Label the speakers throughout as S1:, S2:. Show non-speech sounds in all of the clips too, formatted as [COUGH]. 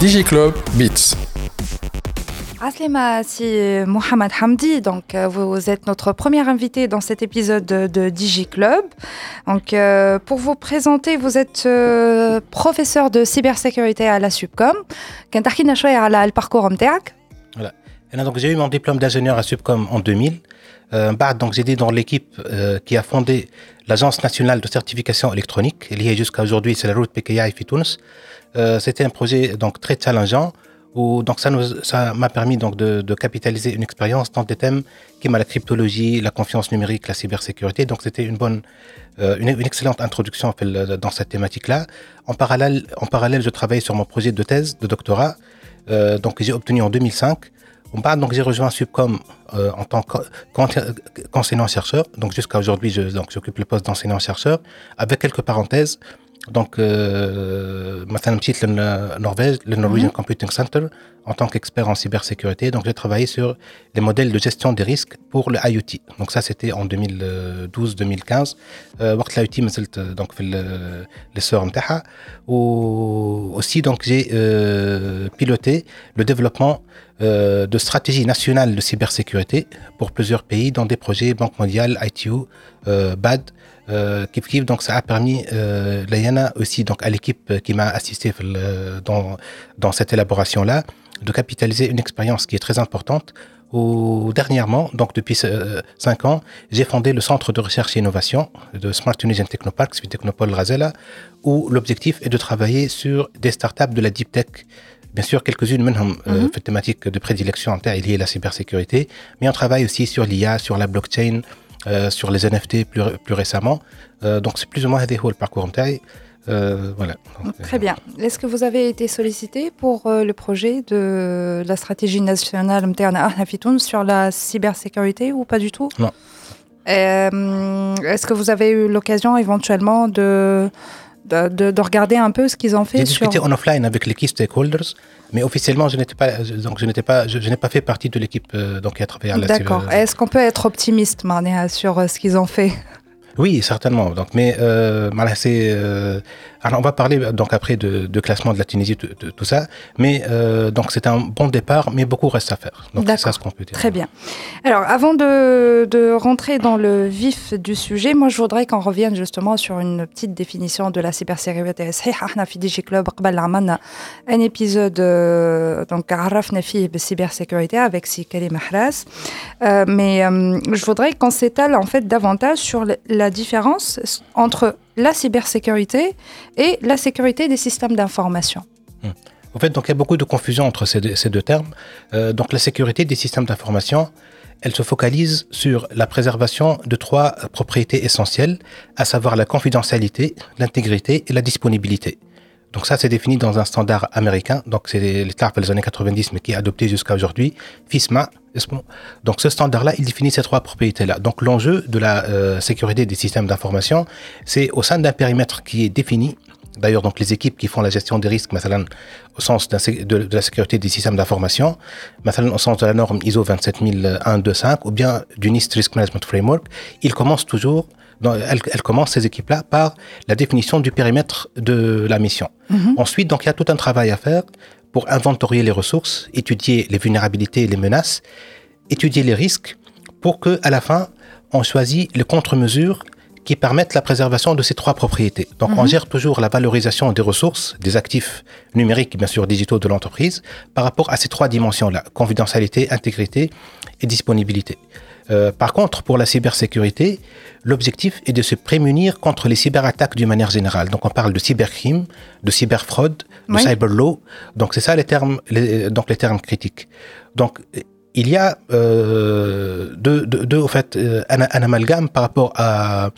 S1: DigiClub Beats.
S2: Aslima, c'est Mohamed Hamdi. Donc, euh, vous êtes notre premier invité dans cet épisode de, DigiClub. Donc, euh, pour vous présenter, vous êtes euh, professeur de cybersécurité à la Subcom. Quand le parcours
S3: voilà. donc j'ai eu mon diplôme d'ingénieur à Subcom en 2000. Euh, donc j'étais dans l'équipe qui a fondé l'Agence nationale de certification électronique, liée jusqu'à aujourd'hui, c'est la route PKI Fitouns. Euh, C'était un projet donc très challengeant où donc ça nous ça m'a permis donc de, capitaliser une expérience dans des thèmes qui la cryptologie, la confiance numérique, la cybersécurité. Donc c'était une bonne, euh, une, excellente introduction dans cette thématique-là. En parallèle, en parallèle, je travaillais sur mon projet de thèse de doctorat. Euh, donc j'ai obtenu en 2005 donc j'ai rejoint Subcom euh, en tant qu'enseignant-chercheur. Donc jusqu'à aujourd'hui, j'occupe le poste d'enseignant-chercheur avec quelques parenthèses. Donc, euh, maintenant, le Norvège, le Norwegian mhm. Computing Center, en tant qu'expert en cybersécurité. Donc, j'ai travaillé sur les modèles de gestion des risques pour le IoT. Donc, ça, c'était en 2012-2015. Euh, l'IoT, donc, l'essor Ou aussi, donc, j'ai euh, piloté le développement euh, de stratégies nationales de cybersécurité pour plusieurs pays dans des projets Banque mondiale, ITU, euh, BAD, euh, Kif donc ça a permis euh, l'AYANA aussi donc à l'équipe qui m'a assisté euh, dans, dans cette élaboration là de capitaliser une expérience qui est très importante où dernièrement, donc depuis 5 ans, j'ai fondé le centre de recherche et innovation de Smart Tunisian Technopark, suite Technopole Razela, où l'objectif est de travailler sur des startups de la deep tech. Bien sûr, quelques-unes, même mm -hmm. thématique de prédilection en terre liée à la cybersécurité, mais on travaille aussi sur l'IA, sur la blockchain, euh, sur les NFT plus, plus récemment. Euh, donc c'est plus ou moins le parcours taille. Euh, voilà.
S2: Très bien. Est-ce que vous avez été sollicité pour le projet de la stratégie nationale sur la cybersécurité ou pas du tout?
S3: Non.
S2: Est-ce que vous avez eu l'occasion éventuellement de, de, de, regarder un peu ce qu'ils ont fait
S3: J'ai discuté en offline avec les key stakeholders. Mais officiellement, je n'étais pas, donc je n'étais pas, je, n'ai pas fait partie de l'équipe euh, donc qui a travaillé là-dessus.
S2: D'accord. Est-ce qu'on peut être optimiste, Marnia, sur euh, ce qu'ils ont fait?
S3: Oui, certainement. Donc, mais euh, c'est alors, on va parler donc après de, de classement de la Tunisie, tout, tout ça. Mais euh, donc, c'est un bon départ, mais beaucoup reste à faire. Donc, c'est ça ce qu'on peut dire.
S2: Très bien. Alors, avant de, de, rentrer dans le vif du sujet, moi, je voudrais qu'on revienne justement sur une petite définition de la cybersécurité. احنا في دي جي كلوب قبل عملنا un épisode donc عرفنا فيه بالcybersécurité avec Sikali Mahras. Euh, mais euh, je voudrais qu'on s'étale en fait davantage sur la différence entre la cybersécurité et la sécurité des systèmes d'information.
S3: Hmm. En fait, donc il y a beaucoup de confusion entre ces deux, termes. Euh, donc la sécurité des systèmes d'information, elle se focalise sur la préservation de trois propriétés essentielles, à savoir la confidentialité, l'intégrité et la disponibilité. Donc ça, c'est défini dans un standard américain. Donc c'est les TARP des années 90, mais qui est adopté jusqu'à aujourd'hui. FISMA. Donc ce standard-là, il définit ces trois propriétés-là. Donc l'enjeu de la euh, sécurité des systèmes d'information, c'est au sein d'un périmètre qui est défini. D'ailleurs, donc les équipes qui font la gestion des risques, مثلا, au sens de, la sécurité des systèmes d'information, مثلا, au sens de la norme ISO 27001-25 ou bien du NIST Risk Management Framework, ils commencent toujours elle, elle, commence ces équipes-là par la définition du périmètre de la mission. Mhm. Ensuite, donc, il y a tout un travail à faire pour inventorier les ressources, étudier les vulnérabilités et les menaces, étudier les risques, pour que, à la fin, on choisit les contre-mesures qui permettent la préservation de ces trois propriétés. Donc, on mhm. gère toujours la valorisation des ressources, des actifs numériques, bien sûr, digitaux de l'entreprise, par rapport à ces trois dimensions-là, confidentialité, intégrité et disponibilité. Euh, par contre, pour la cybersécurité, l'objectif est de se prémunir contre les cyberattaques d'une manière générale. Donc, on parle de cybercrime, de cyberfraude, de cyberlaw. Donc, c'est ça les termes, donc les termes critiques. Donc, il y a euh, deux, deux, au fait, euh, un, un, amalgame par rapport à,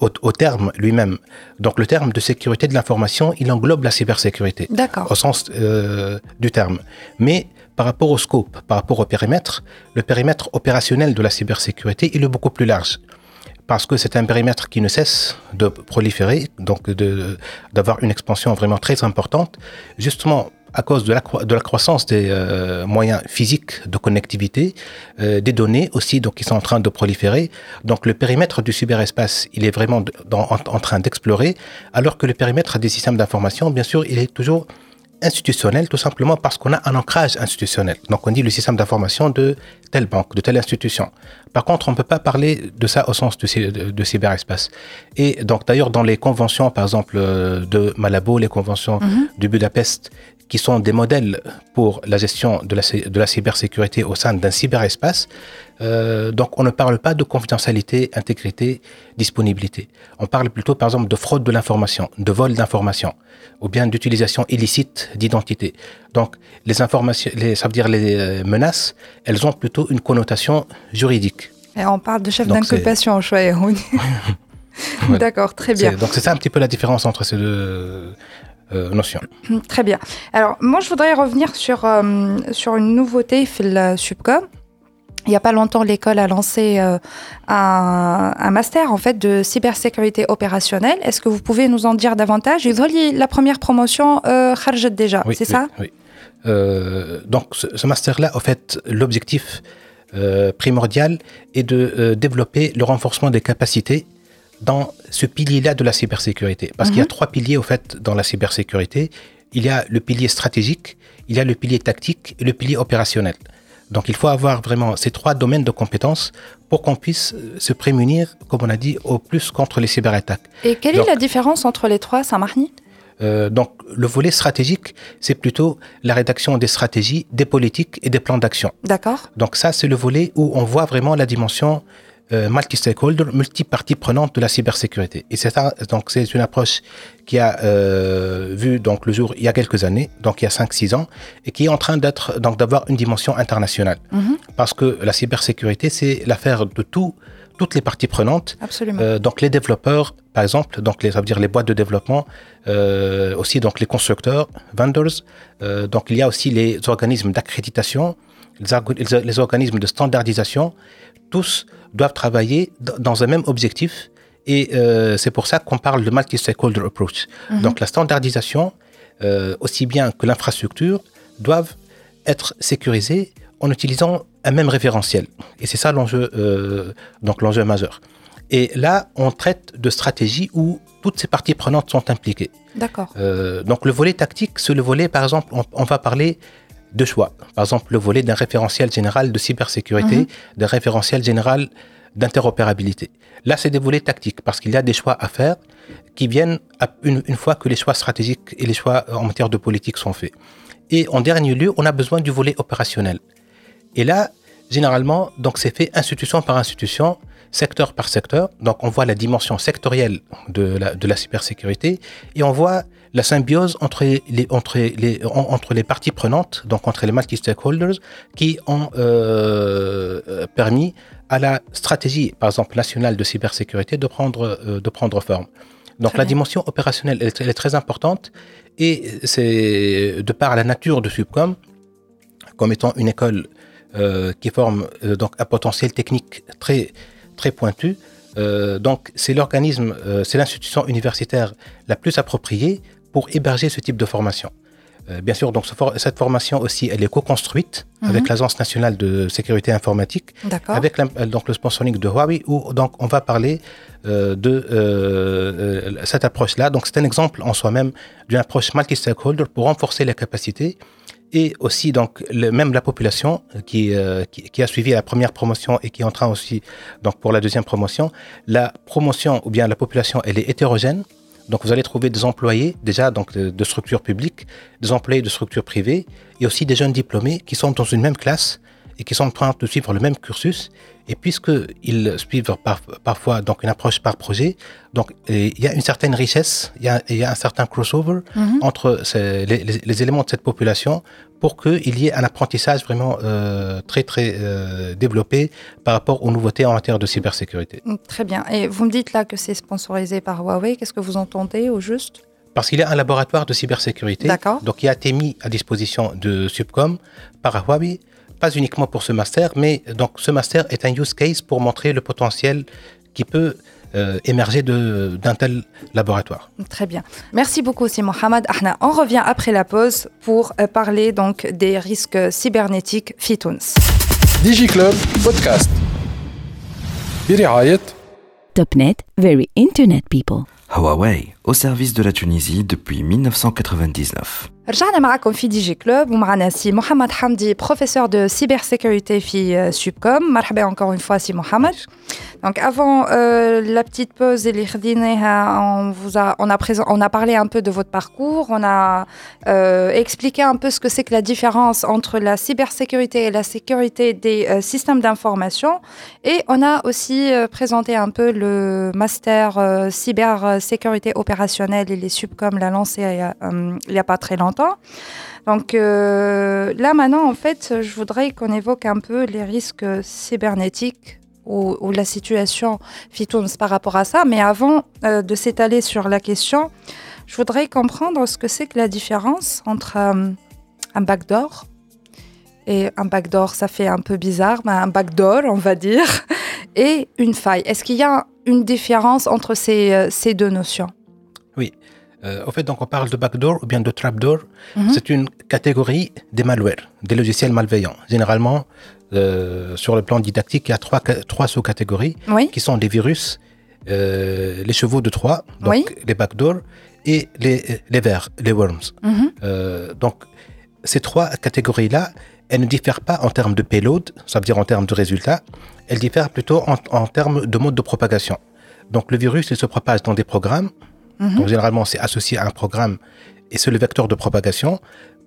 S3: au, au terme lui-même. Donc, le terme de sécurité de l'information, il englobe la cybersécurité.
S2: D'accord.
S3: Au sens euh, du terme. Mais par rapport au scope, par rapport au périmètre, le périmètre opérationnel de la cybersécurité, il est beaucoup plus large. Parce que c'est un périmètre qui ne cesse de proliférer, donc d'avoir une expansion vraiment très importante. Justement, à cause de la, de la croissance des euh, moyens physiques de connectivité, euh, des données aussi donc, qui sont en train de proliférer. Donc le périmètre du cyberespace, il est vraiment en, en, train d'explorer, alors que le périmètre des systèmes d'information, bien sûr, il est toujours institutionnel, tout simplement parce qu'on a un ancrage institutionnel. Donc on dit le système d'information de telle banque, de telle institution. Par contre, on ne peut pas parler de ça au sens de, de, cyberespace. Et donc d'ailleurs, dans les conventions, par exemple, euh, de Malabo, les conventions mhm. de Budapest, qui sont des modèles pour la gestion de la, de la cybersécurité au sein d'un cyberespace, euh, donc on ne parle pas de confidentialité, intégrité, disponibilité. On parle plutôt par exemple de fraude de l'information, de vol d'information, ou bien d'utilisation illicite d'identité. Donc les informations, les, ça veut dire les euh, menaces, elles ont plutôt une connotation juridique.
S2: Et on parle de chef d'inculpation, choix. [LAUGHS] [LAUGHS] D'accord, très bien.
S3: Donc c'est ça un petit peu la différence entre ces deux euh, notions.
S2: Très bien. Alors moi je voudrais revenir sur, euh, sur une nouveauté, le Subcom. Il n'y a pas longtemps, l'école a lancé euh, un, master en fait de cybersécurité opérationnelle. Est-ce que vous pouvez nous en dire davantage? La première promotion euh, déjà, c'est ça?
S3: Oui. Euh, donc ce, master-là, en fait, l'objectif euh, primordial est de développer le renforcement des capacités dans ce pilier-là de la cybersécurité. Parce qu'il y a mhm. trois piliers, au fait, dans la cybersécurité. Il y a le pilier stratégique, il y a le pilier tactique et le pilier opérationnel. Donc il faut avoir vraiment ces trois domaines de compétences pour qu'on puisse euh, se prémunir, comme on a dit, au plus contre les cyberattaques.
S2: Et quelle est la différence entre les trois, Saint-Marni
S3: euh, donc, le volet stratégique, c'est plutôt la rédaction des stratégies, des politiques et des plans d'action.
S2: D'accord.
S3: Donc, ça, c'est le volet où on voit vraiment la dimension euh, multi-stakeholder, multi-parties prenantes de la cybersécurité. Et c'est donc c'est une approche qui a euh, vu donc le jour il y a quelques années, donc il y a 5-6 ans, et qui est en train d'être donc d'avoir une dimension internationale. Mhm. Parce que la cybersécurité, c'est l'affaire de tout, toutes les parties prenantes.
S2: Absolument. Euh,
S3: donc les développeurs, par exemple, donc les, ça veut dire les boîtes de développement, aussi donc les constructeurs, vendors. Donc il y a aussi les organismes d'accréditation, les, les organismes de standardisation tous doivent travailler dans un même objectif. Et euh, c'est pour ça qu'on parle de multi-stakeholder approach. Mhm. Donc la standardisation, euh, aussi bien que l'infrastructure, doivent être sécurisées en utilisant un même référentiel. Et c'est ça l'enjeu, euh, donc l'enjeu majeur. Et là, on traite de stratégie où toutes ces parties prenantes sont impliquées.
S2: D'accord.
S3: donc le volet tactique, c'est le volet, par exemple, on va parler de choix. Par exemple, le volet d'un référentiel général de cybersécurité, mhm. d'un référentiel général d'interopérabilité. Là, c'est des volets tactiques parce qu'il y a des choix à faire qui viennent une, fois que les choix stratégiques et les choix en matière de politique sont faits. Et en dernier lieu, on a besoin du volet opérationnel. Et là, généralement, donc c'est fait institution par institution, secteur par secteur. Donc on voit la dimension sectorielle de la, de la cybersécurité et on voit la symbiose entre les, entre les, entre les parties prenantes, donc entre les multi-stakeholders, qui ont euh, permis à la stratégie, par exemple, nationale de cybersécurité de prendre, euh, de prendre forme. Donc la dimension opérationnelle, elle, est très importante et c'est de par la nature de Subcom, comme étant une école euh, qui forme donc un potentiel technique très, très pointu, donc c'est l'organisme, c'est l'institution universitaire la plus appropriée pour héberger ce type de formation. Euh, bien sûr, donc cette formation aussi, elle est co-construite mhm. avec l'Agence nationale de sécurité informatique, avec euh, donc le sponsoring de Huawei, où donc on va parler euh, de cette approche-là. Donc c'est un exemple en soi-même d'une approche multi-stakeholder pour renforcer les capacités et aussi donc le, même la population qui, qui, qui, a suivi la première promotion et qui est en train aussi donc pour la deuxième promotion, la promotion ou bien la population elle est hétérogène donc vous allez trouver des employés déjà donc de, structures publiques, des employés de structures privées et aussi des jeunes diplômés qui sont dans une même classe et qui sont en train de suivre le même cursus. Et puisqu'ils suivent parfois donc une approche par projet, donc il y a une certaine richesse, il y a, un certain crossover mhm. entre les, éléments de cette population pour qu'il y ait un apprentissage vraiment euh, très très euh, développé par rapport aux nouveautés en matière de cybersécurité.
S2: Mm, très bien. Et vous me dites là que c'est sponsorisé par Huawei. Qu'est-ce que vous entendez au juste?
S3: Parce qu'il y a un laboratoire de cybersécurité, donc il a été mis à disposition de Subcom par Huawei, pas uniquement pour ce master, mais donc ce master est un use case pour montrer le potentiel qui peut euh, émerger d'un tel laboratoire.
S2: Très bien. Merci beaucoup aussi Mohamed. Ahna, on revient après la pause pour euh, parler donc des risques cybernétiques Fitouns.
S1: DigiClub Podcast.
S4: Topnet, very internet people.
S5: Huawei, au service de la Tunisie depuis 1999.
S2: رجعنا معكم في دي جي كلوب ومعنا سي محمد حمدي بروفيسور de cybersécurité في Subcom. مرحبا encore une fois سي محمد. Donc avant euh, la petite pause اللي خديناها, on vous a on a présent, on a parlé un peu de votre parcours, on a euh, expliqué un peu ce que c'est que la différence entre la cybersécurité et la sécurité des euh, systèmes d'information et on a aussi euh, présenté un peu le master euh, cybersécurité opérationnelle et les Subcom l'a lancé euh, euh, il n'y a pas très longtemps. Donc euh, là maintenant, en fait, je voudrais qu'on évoque un peu les risques cybernétiques ou, la situation Fitouns par rapport à ça. Mais avant euh, de s'étaler sur la question, je voudrais comprendre ce que c'est que la différence entre euh, un backdoor et un backdoor, ça fait un peu bizarre, mais un backdoor, on va dire, [LAUGHS] et une faille. Est-ce qu'il y a une différence entre ces, ces deux notions?
S3: Euh, au fait, donc on parle de backdoor ou bien de trapdoor.
S2: Mhm.
S3: C'est une catégorie des malwares, des logiciels malveillants. Généralement, euh, sur le plan didactique, il y a trois, ca- trois sous-catégories
S2: Oui,
S3: qui sont les virus, euh, les chevaux de Troie, donc
S2: Oui.
S3: les backdoors, et les, les vers, les worms.
S2: Mhm.
S3: Euh, donc, ces trois catégories-là, elles ne diffèrent pas en termes de payload, ça veut dire en termes de résultats, elles diffèrent plutôt en, en termes de mode de propagation. Donc, le virus, il se propage dans des programmes.
S2: Mhm.
S3: Donc, généralement, c'est associé à un programme et c'est le vecteur de propagation.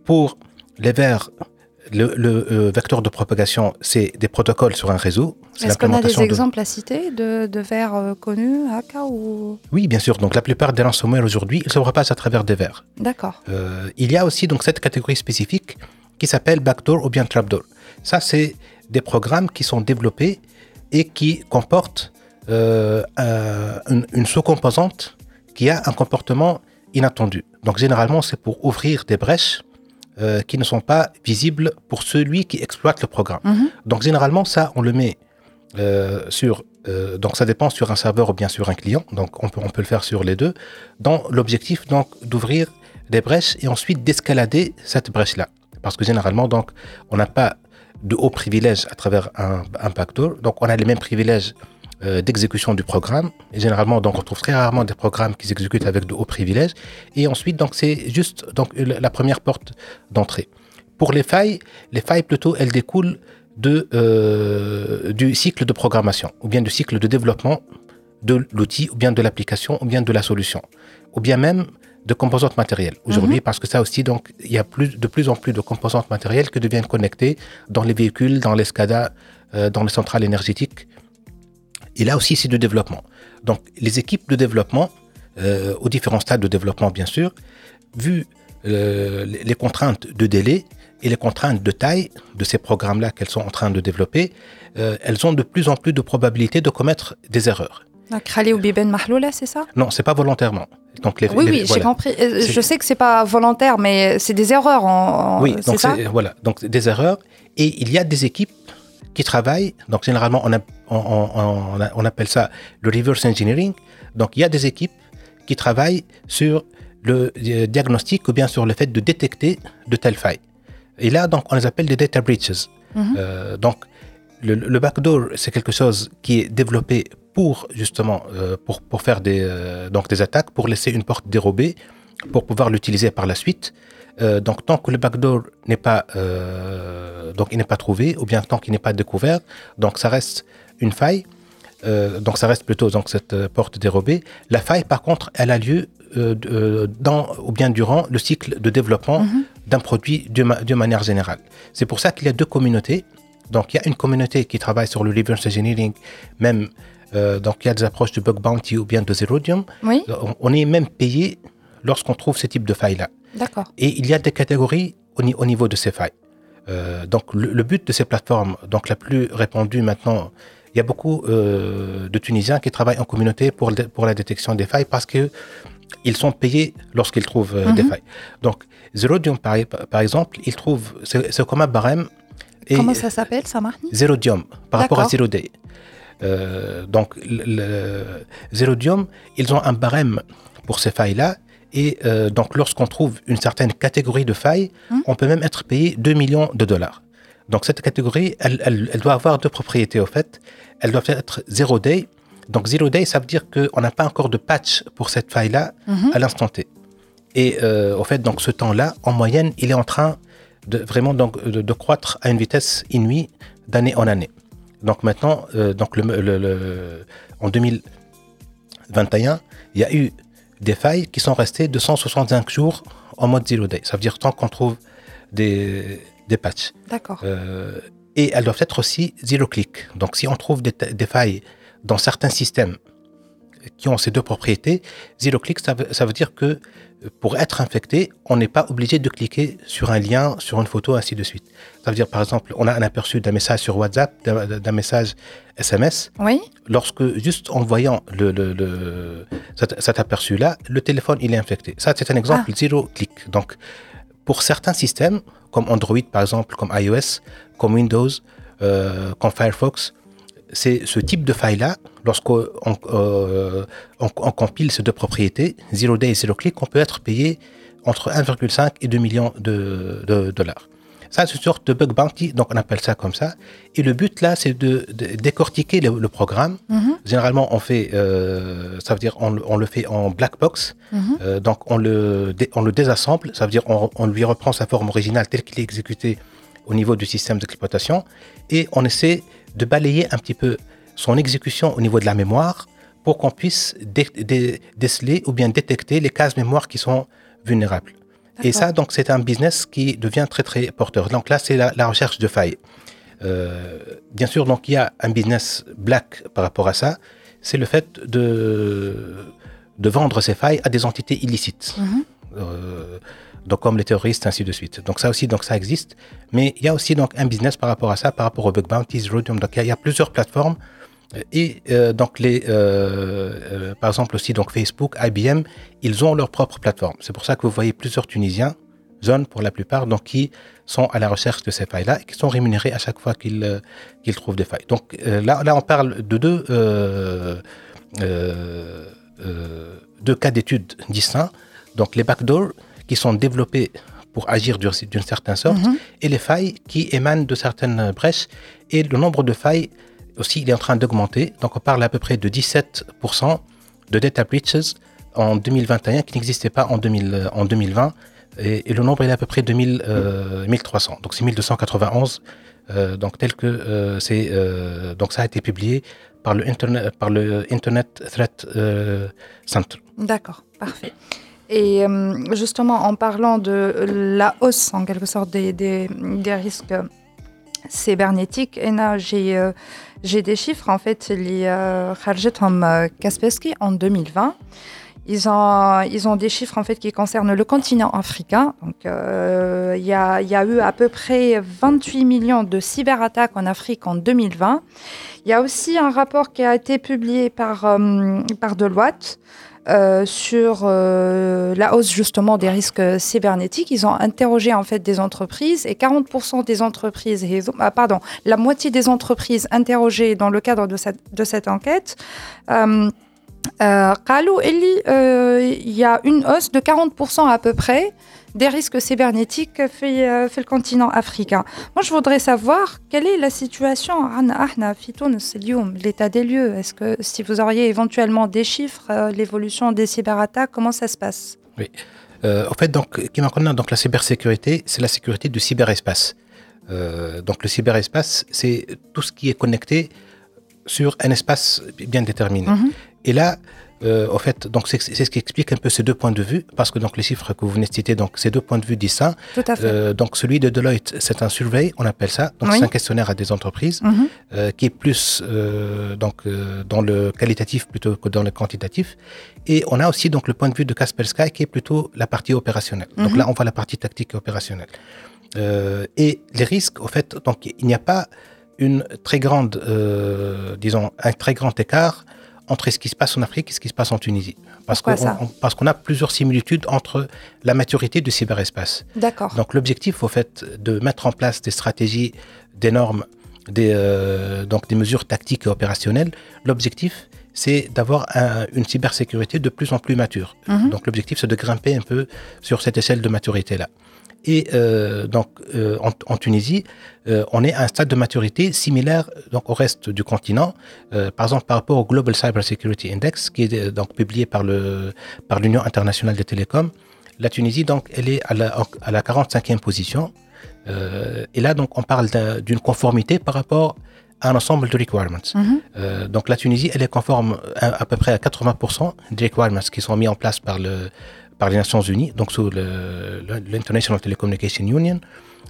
S3: Pour les vers, le, le, euh, vecteur de propagation, c'est des protocoles sur un réseau.
S2: Est-ce qu'on a des
S3: de-
S2: exemples à citer de, de vers euh, connus, AK ou...
S3: Oui, bien sûr. Donc, la plupart des ransomware aujourd'hui, ils se propagent à travers des vers.
S2: D'accord.
S3: Euh, il y a aussi donc cette catégorie spécifique qui s'appelle backdoor ou bien trapdoor. Ça, c'est des programmes qui sont développés et qui comportent euh, un- une, une sous-composante qui a un comportement inattendu. Donc, généralement, c'est pour ouvrir des brèches euh, qui ne sont pas visibles pour celui qui exploite le programme.
S2: Mhm.
S3: Donc, généralement, ça, on le met euh, sur. euh, donc, ça dépend sur un serveur ou bien sur un client. Donc, on peut, on peut le faire sur les deux. Dans l'objectif, donc, d'ouvrir des brèches et ensuite d'escalader cette brèche-là. Parce que généralement, donc, on n'a pas de hauts privilèges à travers un, un backdoor. Donc, on a les mêmes privilèges euh, d'exécution du programme. Et généralement, donc, on trouve très rarement des programmes qui s'exécutent avec de hauts privilèges. Et ensuite, donc, c'est juste donc, la première porte d'entrée. Pour les failles, les failles plutôt, elles découlent de, euh, du cycle de programmation ou bien du cycle de développement de l'outil ou bien de l'application ou bien de la solution ou bien même de composantes matérielles aujourd'hui parce que ça aussi donc il y a plus de plus en plus de composantes matérielles qui deviennent connectées dans les véhicules dans les SCADA euh, dans les centrales énergétiques et là aussi c'est du développement donc les équipes de développement euh, aux différents stades de développement bien sûr vu euh, les contraintes de délai et les contraintes de taille de ces programmes-là qu'elles sont en train de développer, euh, elles ont de plus en plus de probabilité de commettre des erreurs.
S2: Donc, Khali ou Biben Mahloula, c'est ça?
S3: Non, c'est pas volontairement. Donc les,
S2: Oui,
S3: les-
S2: oui, j'ai compris. Je sais que c'est pas volontaire, mais c'est des erreurs. En, en-
S3: Oui, donc
S2: ça?
S3: voilà, donc des erreurs. Et il y a des équipes qui travaillent. Donc généralement, on, a- on, on- on appelle ça le reverse engineering. Donc il y a des équipes qui travaillent sur le euh, diagnostic ou bien sur le fait de détecter de telles failles. Et là, donc, on les appelle des data breaches.
S2: Mhm.
S3: Euh, donc, le, le backdoor, c'est quelque chose qui est développé pour justement euh, pour, pour faire des, euh, donc des attaques, pour laisser une porte dérobée, pour pouvoir l'utiliser par la suite. Euh, donc, tant que le backdoor n'est pas euh, donc il n'est pas trouvé, ou bien tant qu'il n'est pas découvert, donc ça reste une faille. Euh, donc ça reste plutôt donc cette porte dérobée. La faille, par contre, elle a lieu dans ou bien durant le cycle de développement d'un produit de, ma- de manière générale. C'est pour ça qu'il y a deux communautés. Donc il y a une communauté qui travaille sur le reverse engineering, même euh, donc il y a des approches de bug bounty ou bien de zerodium.
S2: Oui,
S3: On, est même payé lorsqu'on trouve ce type de failles là.
S2: D'accord.
S3: Et il y a des catégories au, ni- au niveau de ces failles. Euh, donc le, le but de ces plateformes, donc la plus répandue maintenant, il y a beaucoup euh, de Tunisiens qui travaillent en communauté pour, le- pour la détection des failles parce que ils sont payés lorsqu'ils trouvent euh, des failles. Donc Zerodium par, par exemple, ils trouvent c'est comme un barème. Et
S2: Comment ça s'appelle, ça marche
S3: Zerodium par rapport à. Zero Day. Euh, donc, le, le Zerodium, ils ont un barème pour ces failles-là. Et euh, donc, lorsqu'on trouve une certaine catégorie de failles,
S2: Hum.
S3: on peut même être payé 2 millions de dollars. Donc, cette catégorie, elle, elle- elle doit avoir deux propriétés, au fait. Elle doit être zero day. Donc, zero day, ça veut dire qu'on n'a pas encore de patch pour cette faille-là
S2: Mhm.
S3: à l'instant T. Et euh, au fait, donc, ce temps-là, en moyenne, il est en train de vraiment donc, de, de croître à une vitesse inouïe d'année en année. Donc maintenant, euh, donc le, le- le- en 2021, il y a eu des failles qui sont restées 265 jours en mode zero day. Ça veut dire tant qu'on trouve des, des patchs.
S2: D'accord.
S3: Euh, et elles doivent être aussi zero click. Donc si on trouve des, des failles dans certains systèmes qui ont ces deux propriétés, zero click, ça veut, ça veut dire que euh, pour être infecté, on n'est pas obligé de cliquer sur un lien, sur une photo, ainsi de suite. Ça veut dire, par exemple, on a un aperçu d'un message sur WhatsApp, d'un message SMS.
S2: Oui.
S3: Lorsque, juste en voyant le, le- le- cet, cet aperçu-là, le téléphone, il est infecté. Ça, c'est un exemple zero click. Donc, pour certains systèmes, comme Android par exemple, comme iOS, comme Windows, euh, comme Firefox, c'est ce type de faille-là, lorsqu'on euh, on- on compile ces deux propriétés, Zero Day et Zero Click, on peut être payé entre 1,5 et 2 millions de, de dollars. Ça, c'est une sorte de bug bounty, donc on appelle ça comme ça. Et le but là, c'est de, de décortiquer le, le programme.
S2: Mhm.
S3: Généralement, on fait, euh, ça veut dire, on, le- on le fait en black box.
S2: Mhm.
S3: Euh, donc on le, on le désassemble, ça veut dire on, on lui reprend sa forme originale telle qu'il est exécuté au niveau du système d'exploitation et on essaie de balayer un petit peu son exécution au niveau de la mémoire pour qu'on puisse dé- dé- déceler ou bien détecter les cases mémoire qui sont vulnérables. Et ça, donc, c'est un business qui devient très, très porteur. Donc là, c'est la, la recherche de failles. Euh, bien sûr, donc, il y a un business black par rapport à ça. C'est le fait de, de vendre ces failles à des entités illicites.
S2: Mhm.
S3: Euh, donc comme les terroristes, ainsi de suite. Donc ça aussi, donc ça existe. Mais il y a aussi donc un business par rapport à ça, par rapport au bug bounties, Rhodium. Donc il y a- plusieurs plateformes. Et euh, donc les, euh, euh, par exemple aussi donc Facebook, IBM, ils ont leur propre plateforme. C'est pour ça que vous voyez plusieurs Tunisiens, jeunes pour la plupart, donc qui sont à la recherche de ces failles-là qui sont rémunérés à chaque fois qu'ils qu'ils trouvent des failles. Donc là, là, on parle de deux, deux cas d'études distincts. Donc les backdoors qui sont développés pour agir d'une certaine sorte
S2: Mhm.
S3: et les failles qui émanent de certaines brèches. Et le nombre de failles aussi, il est en train d'augmenter. Donc on parle à peu près de 17% de data breaches en 2021 qui n'existaient pas en, 2000, euh, en 2020. Et, et le nombre est à peu près de 1000, euh, 1300. Donc c'est 1291. euh, donc tel que euh, c'est donc ça a été publié par le Internet, par le Internet Threat Center.
S2: D'accord, parfait. Et euh, justement, en parlant de la hausse, en quelque sorte, des, des, risques cybernétiques, j'ai, euh, j'ai des chiffres, en fait, les Kharjetom euh, Kaspersky en 2020. Ils ont, ils ont des chiffres en fait qui concernent le continent africain. Donc, il y, a, y, a eu à peu près 28 millions de cyberattaques en Afrique en 2020. Il y a aussi un rapport qui a été publié par, par Deloitte euh, sur euh, la hausse justement des risques cybernétiques. Ils ont interrogé en fait des entreprises et 40% des entreprises, ah, pardon, la moitié des entreprises interrogées dans le cadre de cette, de cette enquête. Euh, il y a une hausse de 40% à peu près des risques cybernétiques euh, fait, le continent africain. Moi, je voudrais savoir quelle est la situation à Tunis, l'état des lieux. Est-ce que si vous auriez éventuellement des chiffres, euh, l'évolution des cyberattaques, comment ça se passe? Oui.
S3: Euh, en fait, donc, donc la cybersécurité, c'est la sécurité du cyberespace. Euh, donc le cyberespace, c'est tout ce qui est connecté sur un espace bien déterminé.
S2: Mhm.
S3: Et là, euh, en fait, donc c'est ce qui explique un peu ces deux points de vue, parce que donc les chiffres que vous venez de citer, donc ces deux points de vue distincts.
S2: Tout à fait.
S3: Euh, donc celui de Deloitte, c'est un survey, on appelle ça. Donc
S2: Oui.
S3: c'est un questionnaire à des entreprises
S2: Mhm.
S3: euh, qui est plus donc dans le qualitatif plutôt que dans le quantitatif. Et on a aussi donc le point de vue de Kaspersky qui est plutôt la partie opérationnelle. Donc
S2: Mhm.
S3: là, on voit la partie tactique et opérationnelle. Et les risques, au fait, donc il n'y a pas une très grande, disons, un très grand écart entre ce qui se passe en Afrique et ce qui se passe en Tunisie. Parce qu'on a plusieurs similitudes entre la maturité du cyberespace.
S2: D'accord.
S3: Donc l'objectif, au fait, de mettre en place des stratégies, des normes des, euh, donc des mesures tactiques et opérationnelles. L'objectif, c'est d'avoir un- une cybersécurité de plus en plus mature.
S2: Mhm.
S3: Donc l'objectif, c'est de grimper un peu sur cette échelle de maturité-là. Et euh, donc euh, en, en Tunisie, euh, on est à un stade de maturité similaire donc au reste du continent. Par exemple, par rapport au Global Cyber Security Index, qui est donc publié par le par l'Union internationale des télécoms, la Tunisie donc elle est à la, à la 45e position. Et là donc on parle d'un- d'une conformité par rapport à un ensemble de requirements.
S2: Mhm.
S3: Donc la Tunisie, elle est conforme à, à peu près à 80% des requirements qui sont mis en place par, le, par les Nations Unies, donc sous l'International Telecommunication Union.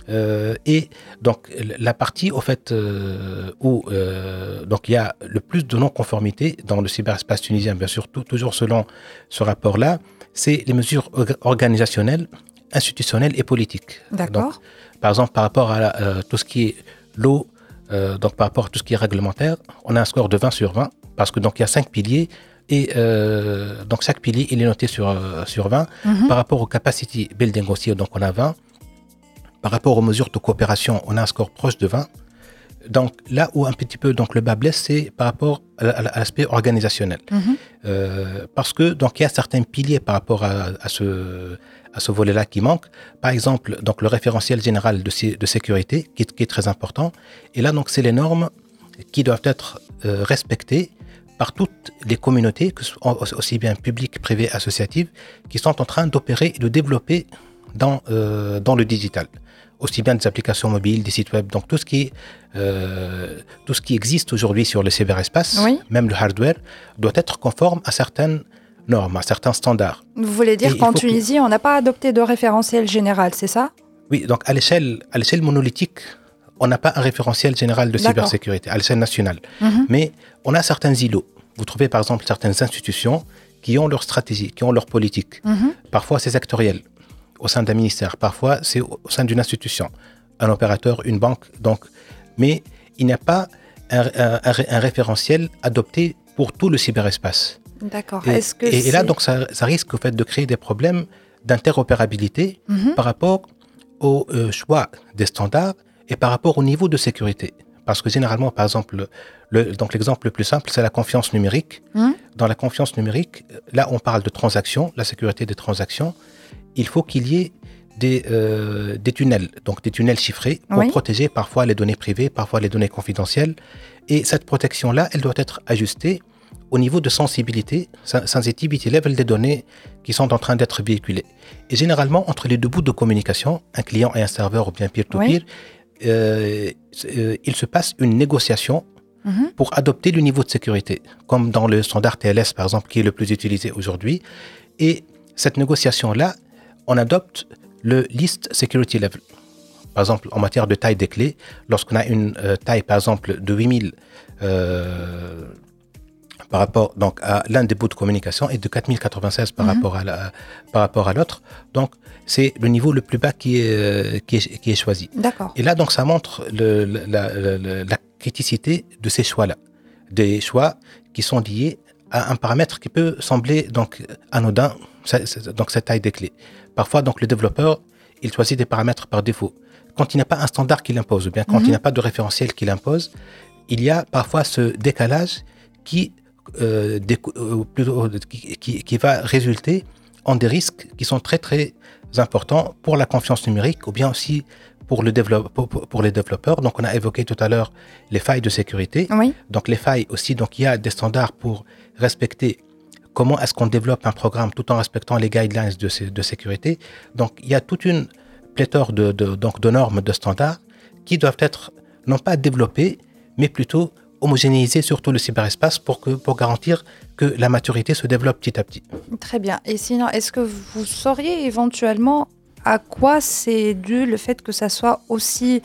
S3: Euh, et donc la partie au fait euh, où euh, donc il y a le plus de non-conformité dans le cyberespace tunisien, bien sûr, tout- toujours selon ce rapport-là, c'est les mesures orga- organisationnelles, institutionnelles et politiques.
S2: D'accord.
S3: Par exemple, par rapport à la- tout ce qui est l'eau, donc par rapport à tout ce qui est réglementaire, on a un score de 20 sur 20 parce que donc il y a cinq piliers et euh, donc chaque pilier il est noté sur euh, sur 20.
S2: Mhm.
S3: Par rapport au capacity building aussi, donc on a 20. Par rapport aux mesures de coopération, on a un score proche de 20. Donc là où un petit peu donc le bas blesse, c'est par rapport à, la- à l'aspect organisationnel.
S2: Mhm.
S3: Euh, parce que donc il y a certains piliers par rapport à, à ce à ce volet-là qui manque. Par exemple, donc le référentiel général de, de sécurité qui est, qui est très important. Et là donc c'est les normes qui doivent être euh, respectées par toutes les communautés, que ce soit aussi bien publiques, privées, associatives, qui sont en train d'opérer et de développer dans, euh, dans le digital. Aussi bien des applications mobiles, des sites web, donc tout ce qui, euh, tout ce qui existe aujourd'hui sur le cyberespace,
S2: Oui.
S3: même le hardware, doit être conforme à certaines normes, à certains standards.
S2: Vous voulez dire qu'en
S3: que-
S2: Tunisie, on n'a pas adopté de référentiel général, c'est ça?
S3: Oui, donc à l'échelle monolithique, on n'a pas un référentiel général de cybersécurité à l'échelle nationale.
S2: Mhm.
S3: Mais on a certains îlots. Vous trouvez par exemple certaines institutions qui ont leur stratégie, qui ont leur politique.
S2: Mhm.
S3: Parfois c'est sectoriel au sein d'un ministère, parfois c'est au sein d'une institution, un opérateur, une banque. Donc, mais il n'y a pas un, un- un ré- un référentiel adopté pour tout le cyberespace.
S2: D'accord.
S3: Et,
S2: Est-ce que
S3: et- et là, donc, ça, ça risque au fait de créer des problèmes d'interopérabilité
S2: Mhm.
S3: par rapport au euh, choix des standards et par rapport au niveau de sécurité. Parce que généralement, par exemple, le, donc l'exemple le plus simple, c'est la confiance numérique.
S2: Mhm.
S3: Dans la confiance numérique, là, on parle de transactions, la sécurité des transactions. Il faut qu'il y ait des, euh, des tunnels, donc des tunnels chiffrés pour
S2: Oui.
S3: protéger parfois les données privées, parfois les données confidentielles. Et cette protection-là, elle doit être ajustée au niveau de sensibilité, sen- sensitivity level des données qui sont en train d'être véhiculées. Et généralement, entre les deux bouts de communication, un client et un serveur ou bien peer-to-peer, euh, il se passe une négociation
S2: Mhm.
S3: pour adopter le niveau de sécurité, comme dans le standard TLS par exemple, qui est le plus utilisé aujourd'hui. Et cette négociation-là, on adopte le list security level. Par exemple, en matière de taille des clés, lorsqu'on a une euh, taille, par exemple, de 8000 euh, par rapport donc, à l'un des bouts de communication et de 4096 par,
S2: Mhm.
S3: rapport, à la- par rapport à l'autre, donc c'est le niveau le plus bas qui est, qui est, qui est choisi.
S2: D'accord.
S3: Et là, donc, ça montre le- la, la- la criticité de ces choix-là. Des choix qui sont liés à un paramètre qui peut sembler donc anodin, donc cette taille des clés. Parfois, donc, le développeur, il choisit des paramètres par défaut. Quand il n'y a pas un standard qui l'impose, ou bien quand
S2: Mhm.
S3: il n'y a pas de référentiel qui l'impose, il y a parfois ce décalage qui, euh, euh, plutôt, euh, qui, va résulter en des risques qui sont très très importants pour la confiance numérique ou bien aussi pour, le les développeurs. Donc on a évoqué tout à l'heure les failles de sécurité.
S2: Oui.
S3: Donc les failles aussi, donc il y a des standards pour respecter comment est-ce qu'on développe un programme tout en respectant les guidelines de, sé- de sécurité. Donc il y a toute une pléthore de, de- donc, de normes, de standards qui doivent être non pas développés, mais plutôt homogénéisés sur tout le cyberespace pour, que, pour garantir que la maturité se développe petit à petit.
S2: Très bien. Et sinon, est-ce que vous sauriez éventuellement à quoi c'est dû le fait que ça soit aussi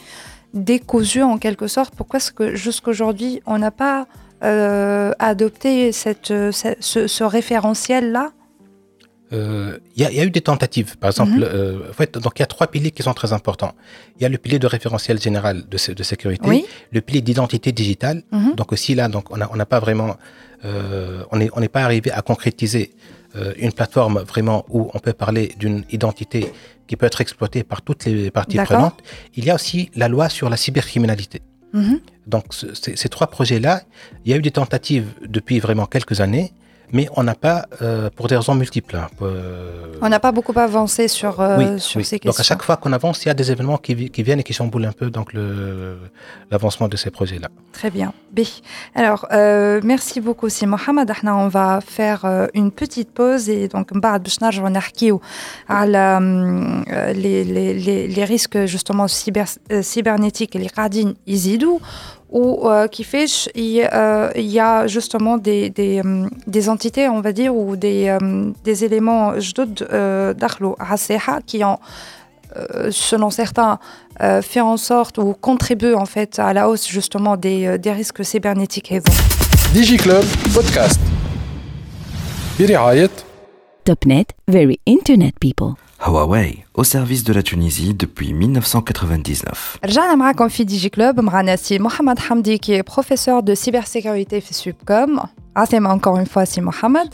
S2: décousu en quelque sorte? Pourquoi est-ce que jusqu'aujourd'hui, on n'a pas euh, adopté cette, euh, ce, ce référentiel-là
S3: Euh, Il y, a- il y a eu des tentatives. Par exemple,
S2: Mhm.
S3: euh, en fait, donc il y a trois piliers qui sont très importants. Il y a le pilier de référentiel général de, sé- de sécurité,
S2: Oui.
S3: le pilier d'identité digitale.
S2: Mhm.
S3: Donc aussi là, donc on n'a on n'a pas vraiment, euh, on n'est on n'est pas arrivé à concrétiser euh, une plateforme vraiment où on peut parler d'une identité qui peut être exploitée par toutes les parties prenantes. Il y a aussi la loi sur la cybercriminalité.
S2: Mhm.
S3: Donc ce- ces ces trois projets-là, il y a eu des tentatives depuis vraiment quelques années, mais on n'a pas, euh, pour des raisons multiples. Hein, euh,
S2: on n'a pas beaucoup avancé sur, euh, sur ces questions.
S3: Donc à chaque fois qu'on avance, il y a des événements qui, viennent et qui chamboulent un peu donc l'avancement de ces projets-là.
S2: Très bien. Alors merci beaucoup, si Mohamed. On va faire une petite pause et donc je vais narquer hum, les, les, les, les risques justement cyber, cybernétiques et les radines, ils ou euh, qui fait il y, euh, il y a justement des, des, hum, des entités, on va dire, ou des, hum, des éléments جدد euh, دخلوا على الساحة qui ont euh, selon certains, euh, fait en sorte ou contribue en fait à la hausse justement des, euh, des risques cybernétiques et bon.
S1: ديجي كلوب بودكاست برعاية
S4: Topnet, very internet people.
S5: Huawei, au service de la Tunisie depuis 1999.
S2: رجعنا معاكم في دي جي كلوب معنا سي محمد حمدي qui est professeur de cybersécurité في Subcom. Assez encore une fois, si Mohamed.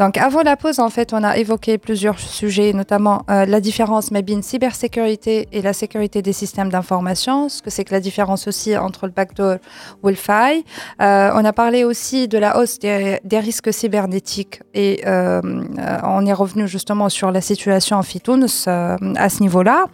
S2: Donc, avant la pause, en fait, on a évoqué plusieurs sujets, notamment euh, la différence entre cybersécurité et la sécurité des systèmes d'information, ce que c'est que la différence aussi entre le backdoor ou le faille. Euh, on a parlé aussi de la hausse des, des risques cybernétiques et euh, euh, on est revenu justement sur la situation en Fitouns euh, à ce niveau-là.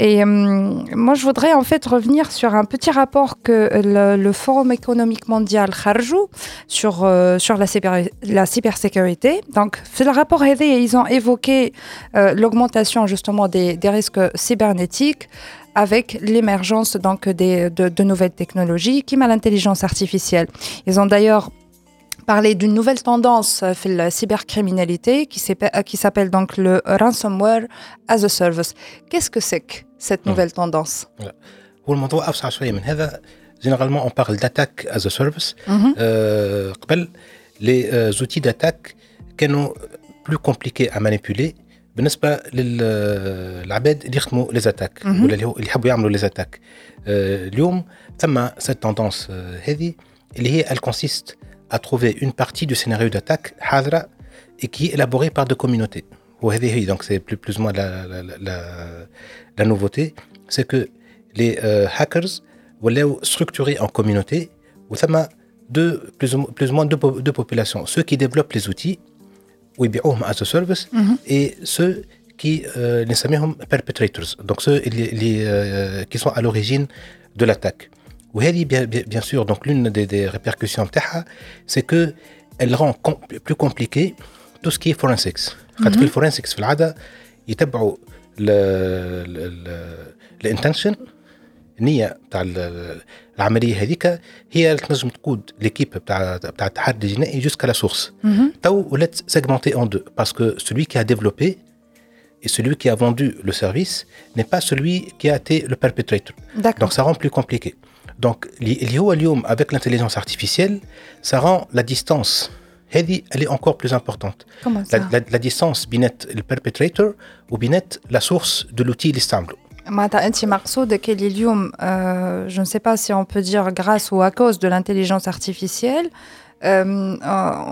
S2: Et euh, moi, je voudrais en fait revenir sur un petit rapport que le, Forum économique mondial Kharjou sur, euh, sur la, cyber- la cybersécurité. Donc, le rapport aidé, ils ont évoqué euh, l'augmentation justement des, des risques cybernétiques avec l'émergence donc des, de, de nouvelles technologies, qui l'intelligence artificielle. Ils ont d'ailleurs parlé d'une nouvelle tendance euh, في la cybercriminalité qui s'appelle qui s'appelle donc le ransomware as a service. Qu'est-ce que c'est que cette nouvelle tendance
S3: هو الموضوع اوسع شويه من هذا جينيرالمون اون بارل داتاك از ا سيرفيس
S2: Mhm.
S3: قبل لي زوتي داتاك كانوا بلو كومبليكي ا مانيبيولي بالنسبه للعباد اللي يخدموا لي زاتاك
S2: مهم.
S3: ولا اللي هو- اللي يحبوا يعملوا لي زاتاك اليوم ثم سيت توندونس هذه اللي هي elle consiste à trouver une partie du scénario d'attaque, Hadra, et qui est élaborée par deux communautés. Donc c'est plus, ou moins la, nouveauté, c'est que les euh, hackers sont structurés en communauté, où ça m'a deux, plus, ou, moins deux, populations, ceux qui développent les outils, ou bien home as a service, mm -hmm. et ceux qui euh, les perpetrators, donc ceux euh, qui sont à l'origine de l'attaque. وهذه bien, bien, bien sûr donc l'une des, des répercussions بتاعها c'est que elle rend com- plus compliqué tout ce qui est forensics خاطر في الفورنسكس في العاده يتبعوا الانتنشن النيه بتاع ال- العمليه هذيك هي اللي تنجم تقود ليكيب بتاع بتاع التحري الجنائي جوسكا لا سورس تو ولات سيجمنتي اون دو باسكو celui qui a développé et celui qui a vendu le service n'est pas celui qui a été le perpetrator.
S2: D'accord.
S3: Donc ça rend plus compliqué. Donc, avec l'intelligence artificielle, ça rend la distance, elle est encore plus importante.
S2: Comment ça?
S3: La, la, la distance, le perpetrator, ou la source de l'outil,
S2: l'istamble. Euh, je ne sais pas si on peut dire grâce ou à cause de l'intelligence artificielle, euh,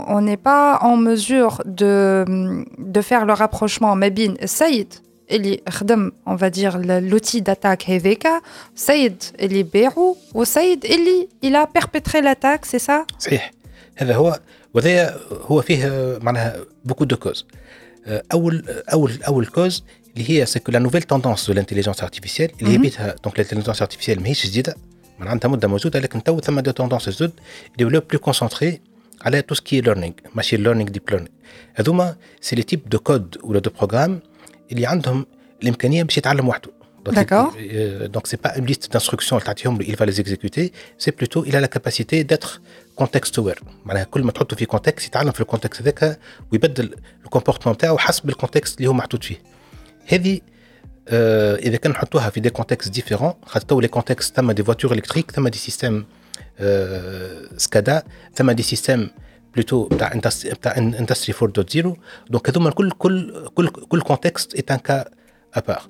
S2: on n'est pas en mesure de, de faire le rapprochement. Mais Bin, Saïd, اللي خدم on va dire ل- l'outil d'attaque هذاك سيد اللي باعه وسيد اللي il a perpétré l'attaque c'est ça
S3: صحيح هذا هو وهذا هو فيه آه، معناها بوكو دو كوز اول اول اول كوز اللي هي سكو لا نوفيل توندونس دو لانتيليجنس ارتيفيسيال اللي هي بيتها دونك لانتيليجنس ارتيفيسيال ماهيش جديده من عندها مده موجوده لكن تو ثم دي توندونس جدد اللي ولاو بلو كونسونتري على تو سكي ليرنينغ ماشين ليرنينغ ديب ليرنينغ هذوما سي لي تيب دو كود ولا دو بروغرام اللي عندهم الإمكانية باش يتعلم وحده.
S2: D'accord.
S3: il- euh, donc c'est pas une liste d'instructions له، il va les exécuter. C'est plutôt il a la capacité d'être contexte aware معناها كل ما تحطه في كونتكست يتعلم في الكونتكست هذاك ويبدل الكومبورتمون بتاعه حسب الكونتكست اللي هو محطوط فيه. هذه آه إذا كان نحطوها في دي كونتكست ديفيرون خاطر تو لي كونتكست ثم دي فواتور الكتريك ثم دي سيستيم سكادا ثم دي سيستيم بلوتو بتاع industri- بتاع اندستري 4.0 دونك هذوما كل كل كل كل كونتكست est un cas à part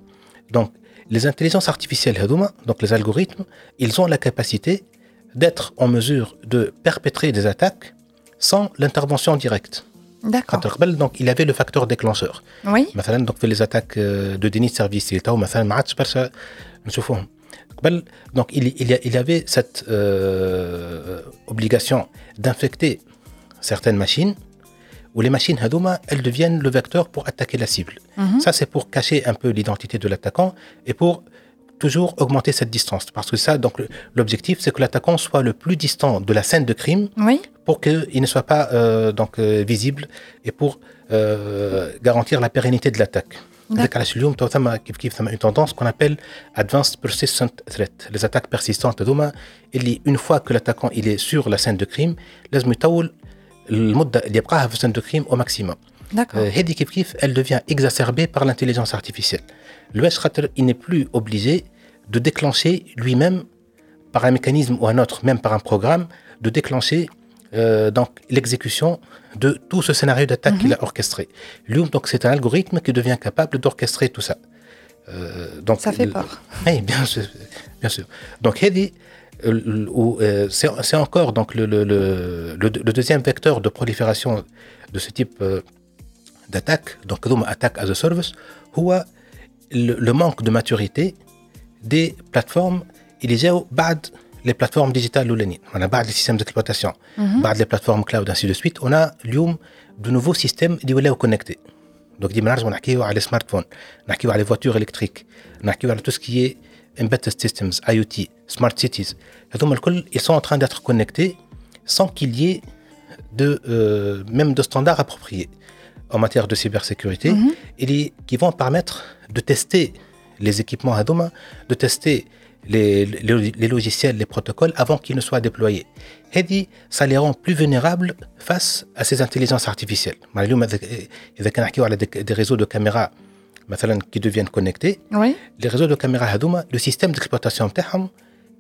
S3: donc les intelligences artificielles هذوما donc les algorithmes ils ont la capacité d'être en mesure de perpétrer des attaques sans l'intervention directe
S2: d'accord
S3: خاطر قبل donc il avait le facteur déclencheur
S2: oui
S3: مثلا donc في les attaques euh, de déni de service اللي تو مثلا ما عادش برشا نشوفوهم قبل donc il, il, y a- il y avait cette euh, obligation d'infecter certaines machines où les machines Hadouma, elles deviennent le vecteur pour attaquer la cible. Mhm. Ça, c'est pour cacher un peu l'identité de l'attaquant et pour toujours augmenter cette distance. Parce que ça, donc, l'objectif, c'est que l'attaquant soit le plus distant de la scène de crime
S2: oui.
S3: pour qu'il ne soit pas euh, donc, euh, visible et pour euh, garantir la pérennité de l'attaque. Donc, à une tendance qu'on appelle Advanced Persistent Threat, les attaques persistantes Hadouma, et une fois que l'attaquant il est sur la scène de crime, les المده اللي يبقاها في السن de crime au maximum
S2: D'accord.
S3: euh, هذه كيف كيف elle devient exacerbée par l'intelligence artificielle الواش خاطر il n'est plus obligé de déclencher lui-même par un mécanisme ou un autre même par un programme de déclencher euh, donc l'exécution de tout ce scénario d'attaque qu'il a orchestré Loom donc c'est un algorithme qui devient capable d'orchestrer tout ça Euh, donc
S2: Ça fait
S3: le-
S2: peur.
S3: oui, bien sûr, bien sûr. Donc, Hedi, euh, euh, c'est encore donc le, deuxième vecteur de prolifération de ce type euh, d'attaque, donc attaque as a service, ou le, manque de maturité des plateformes et les bad les plateformes digitales ou on a bad les systèmes d'exploitation, mm les plateformes cloud, ainsi de suite, on a de nouveaux systèmes qui sont connectés. Donc, on a les smartphones, on a les voitures électriques, on a tout ce qui est embedded systems, IoT, smart cities, ils sont en train d'être connectés sans qu'il y ait de, euh, même de standards appropriés en matière de cybersécurité mm et qui vont permettre de tester les équipements Hadouma, de tester les, logiciels, les protocoles avant qu'ils ne soient déployés. Et ça les rend plus vulnérables face à ces intelligences artificielles. Avec des réseaux de caméras مثلا qui deviennent connectés,
S2: Oui.
S3: les réseaux de caméras Hadouma, le système d'exploitation بتاعهم,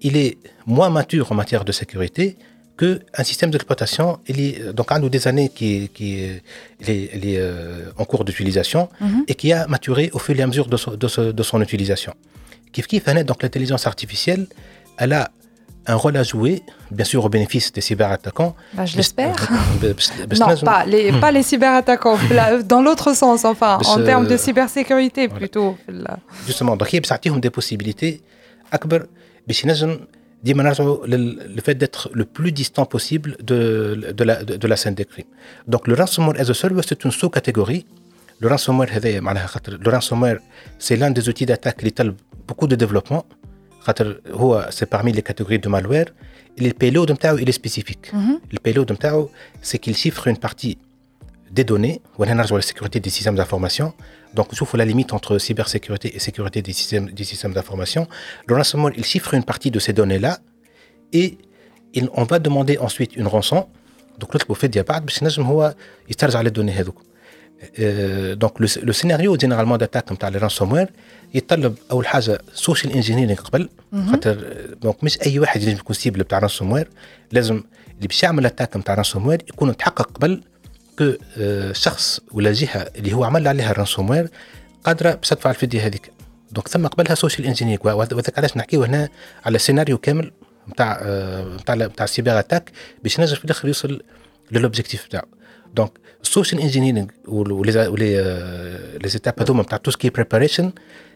S3: il est moins mature en matière de sécurité qu'un système d'exploitation. Il est donc un ou des années qui, qui il est, il est, euh, en cours d'utilisation et qui a maturé au fur et à mesure de, son- de, ce- de son utilisation. Kif kif, Annette, donc l'intelligence artificielle, elle a un rôle à jouer, bien sûr, au bénéfice des cyberattaquants.
S2: Bah, je l'espère. non, pas les, cyberattaquants, [LAUGHS] dans l'autre sens, enfin, en termes de
S3: euh,
S2: cybersécurité plutôt.
S3: Justement, donc il y a des possibilités. Akbar, le fait d'être le plus distant possible de, la, scène des crimes. Donc le ransomware as c'est une sous-catégorie. Le ransomware, le ransomware c'est l'un des outils d'attaque qui beaucoup de développement. خاطر هو c'est parmi les catégories de malware. Et le payload نتاعو il est spécifique. Le payload نتاعو c'est qu'il chiffre une partie des données, وهنا نرجعوا la sécurité des systèmes d'information. Donc, il faut la limite entre cybersécurité et sécurité des systèmes, des systèmes d'information. Le ransomware, il chiffre une partie de ces données-là et il- on va demander ensuite une rançon. Donc, l'autre fait diabard, باش ينجم هو يسترجع les données هذوك. Euh, le, le scénario généralement d'attaque comme les ransomware يتطلب أول حاجة سوشيال انجينيرينغ قبل. خاطر دونك مش أي واحد ينجم يكون سيبل بتاع رانسوموير لازم اللي باش يعمل اتاك بتاع رانسوموير يكون تحقق قبل كو شخص ولا جهة اللي هو عمل عليها الرانسوموير قادرة باش تدفع الفديه هذيك. دونك ثم قبلها سوشيال انجينيرينغ وهذاك علاش نحكيو هنا على سيناريو كامل بتاع بتاع بتاع السيبر اتاك باش ينجم في الآخر يوصل للوبجيكتيف بتاعه. دونك السوشيال انجينيرينغ ولي ولي لي زيتاب هذوما بتاع تو سكي بريباريشن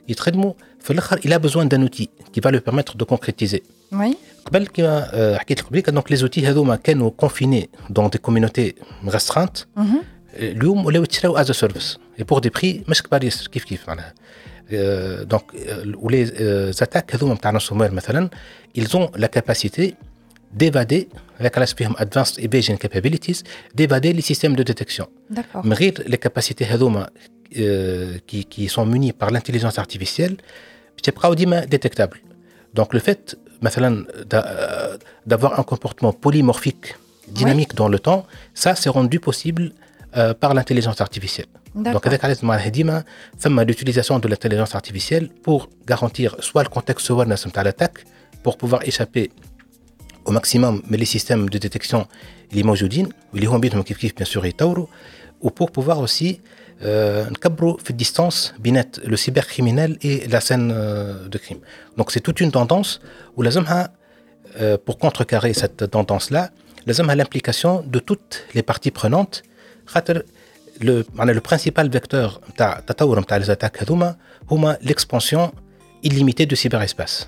S3: يتخدموا في الاخر il a besoin d'un outil qui va lui permettre de concrétiser
S2: Oui.
S3: قبل كما آه، حكيت لك قبل دونك لي زوتي هذوما كانوا كونفيني دون دي كوميونيتي ريسترانت اليوم ولاو يتشراو از سيرفيس اي بور دي بري مش كبار ياسر كيف كيف معناها دونك ولي زاتاك هذوما نتاع رانسوموير مثلا ils ont la capacité d'évader avec Advanced Evasion Capabilities, d'évader les systèmes de détection.
S2: D'accord.
S3: Mais les capacités euh, qui, sont munies par l'intelligence artificielle, c'est pas détectable. Donc le fait, euh, d'avoir un comportement polymorphique, dynamique dans le temps, ça c'est rendu possible euh, par l'intelligence artificielle. Donc avec l'utilisation de l'intelligence artificielle pour garantir soit le contexte awareness de l'attaque, pour pouvoir échapper au maximum mais les systèmes de détection اللي موجودين واللي هم بينهم كيف كيف bien sûr يطوروا ou pour pouvoir aussi euh, نكبروا في الديستانس بين le cybercriminel et la scène euh, de crime donc c'est toute une tendance où لازمها euh, pour contrecarrer cette tendance là لازمها l'implication de toutes les parties prenantes خاطر le, معناها le principal vecteur نتاع التطور نتاع les attaques هذوما هما l'expansion illimitée du cyberespace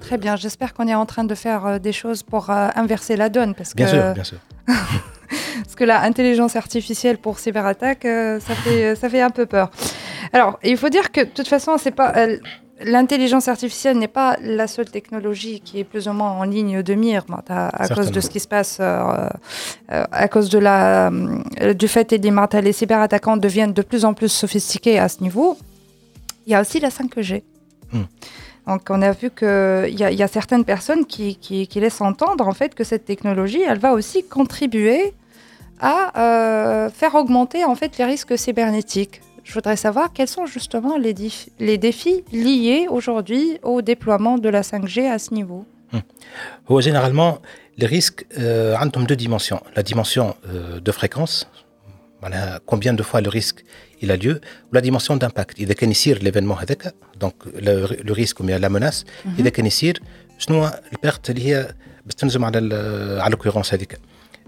S2: Très bien, j'espère qu'on est en train de faire euh, des choses pour euh, inverser la donne. Parce
S3: bien sûr, bien sûr. [LAUGHS]
S2: parce que la intelligence artificielle pour cyberattaque, euh, ça, fait, ça fait un peu peur. Alors, il faut dire que de toute façon, c'est pas. L'intelligence artificielle n'est pas la seule technologie qui est plus ou moins en ligne de mire à, cause de ce qui se passe, à cause de la, euh, du fait que les cyberattaquants deviennent de plus en plus sophistiqués à ce niveau. Il y a aussi la 5G. Donc on a vu qu'il y, a certaines personnes qui, qui, laissent entendre en fait que cette technologie, elle va aussi contribuer à euh, faire augmenter en fait les risques cybernétiques. Je voudrais savoir quels sont justement les, défis, les défis liés aujourd'hui au déploiement de la 5G à ce niveau.
S3: Hum. Généralement, les risques euh, ont deux dimensions. La dimension euh, de fréquence, combien de fois le risque il a lieu ou la dimension d'impact إذا كان يصير l'événement هذاك donc le, le risque ou bien la menace إذا كان يصير شنو هو البيرت اللي هي باش تنجم على ال- على l'occurrence هذيك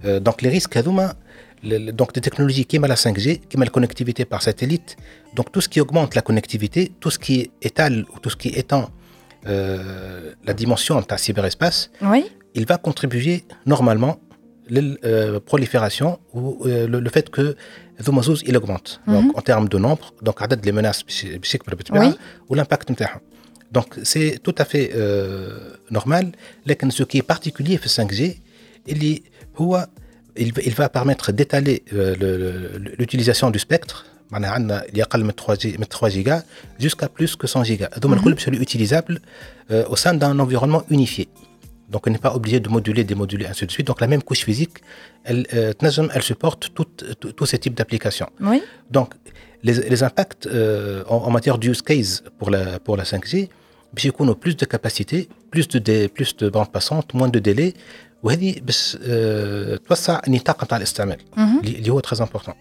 S3: Euh, donc les risques هذوما le- le- donc des technologies qui la 5G qui la connectivité par satellite donc tout ce qui augmente la connectivité tout ce qui étale ou tout ce qui étend euh, la dimension de ta cyberespace
S2: Oui,
S3: il va contribuer normalement à la prolifération ou euh, le, le fait que ذوما زوز il augmente donc en termes de nombre donc عدد les menaces باش باش يكبر بالطبيعه
S2: Oui.
S3: والامباكت نتاعهم donc c'est tout à fait euh, normal لكن ce qui est particulier في 5G اللي هو il, va- il va permettre d'étaler euh, le- le- l'utilisation du spectre معناها عندنا اللي اقل من 3 جي من 3 جيجا jusqu'à plus que 100 جيجا هذوما الكل باش يوليو utilisables euh, au sein d'un environnement unifié donc on n'est pas obligé de moduler, démoduler, ainsi de suite. Donc la même couche physique, elle, euh, تنجم, elle supporte tout- tout- tous ces types d'applications.
S2: oui,
S3: Donc les, les impacts euh, en, en matière de use case pour la, pour la 5G, باش يكونوا plus de capacité, plus de, dé- plus de bandes passantes, moins de délai, وهذه باش euh, توسع النطاق نتاع الاستعمال اللي اللي هو très important.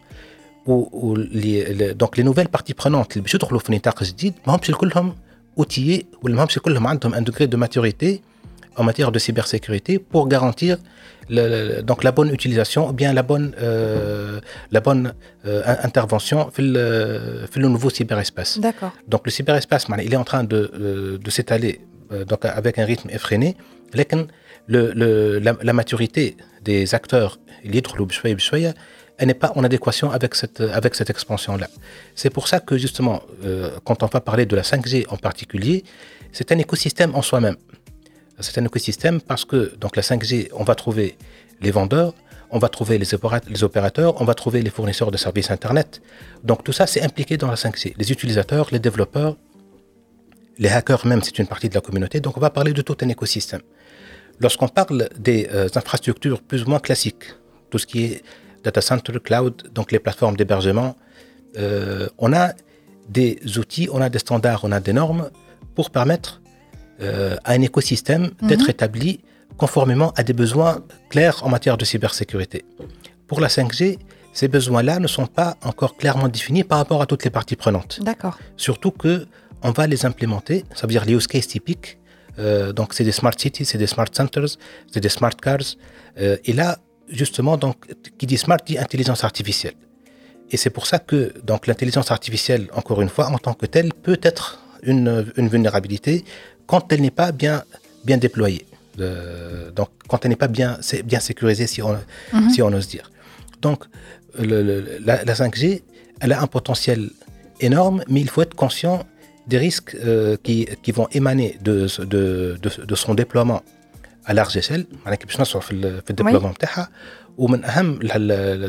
S3: و, و les, les, donc les nouvelles parties prenantes اللي باش يدخلوا في نطاق جديد ما همش كلهم outillés ولا ما همش كلهم عندهم un degré de maturité en matière de cybersécurité pour garantir donc la bonne utilisation ou bien la bonne, euh, euh, intervention dans euh, le, nouveau cyberespace.
S2: D'accord.
S3: Donc le cyberespace, il est en train de, s'étaler donc avec un rythme effréné. La, maturité des acteurs, elle n'est pas en adéquation avec cette expansion-là. C'est pour ça que justement, quand on va parler de la 5G en particulier, c'est un écosystème en soi-même. C'est un écosystème parce que donc la 5G, on va trouver les vendeurs, on va trouver les, opéra- les opérateurs, on va trouver les fournisseurs de services Internet. Donc tout ça, c'est impliqué dans la 5G. Les utilisateurs, les développeurs, les hackers même, c'est une partie de la communauté. Donc on va parler de tout un écosystème. Lorsqu'on parle des euh, infrastructures plus ou moins classiques, tout ce qui est data center, cloud, donc les plateformes d'hébergement, euh, on a des outils, on a des standards, on a des normes pour permettre euh, à un écosystème d'être établi conformément à des besoins clairs en matière de cybersécurité. Pour la 5G, ces besoins-là ne sont pas encore clairement définis par rapport à toutes les parties prenantes.
S2: D'accord.
S3: Surtout que on va les implémenter, ça veut dire les use cases typiques. Euh, donc c'est des smart cities, c'est des smart centers, c'est des smart cars. Euh, et là, justement, donc qui dit smart dit intelligence artificielle. Et c'est pour ça que donc l'intelligence artificielle, encore une fois, en tant que telle, peut être une, une vulnérabilité quand elle n'est pas bien, bien déployée. Euh, donc, quand elle n'est pas bien, c'est bien sécurisée, si on, mhm. si on ose dire. Donc, la, 5G, elle a un potentiel énorme, mais il faut être conscient des risques euh, qui, qui, vont émaner de, de, de, son déploiement à large échelle, sur le déploiement ou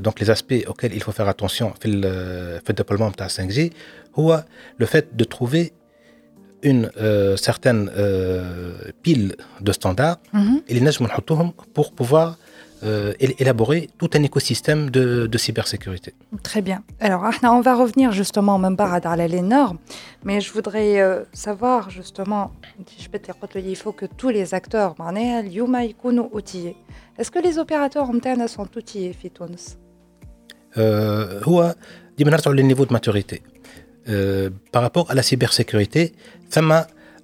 S3: donc les aspects auxquels il faut faire attention dans euh, le déploiement de la 5G, c'est le fait de trouver une euh, certaine euh, pile de standards اللي نجموا نحطوهم pour pouvoir euh, él- élaborer tout un écosystème de, de cybersécurité.
S2: Très bien. Alors, Ahna, on va revenir justement même pas à les normes, mais je voudrais euh, savoir justement, je peux te dire, il faut que tous les acteurs, معناها اليوم يكونوا outillés. Est-ce que les opérateurs نتاعنا sont outillés في تونس؟
S3: Euh, هو ديما نرجعوا للنيفو de maturité. Euh, par rapport à la cybersécurité, ثم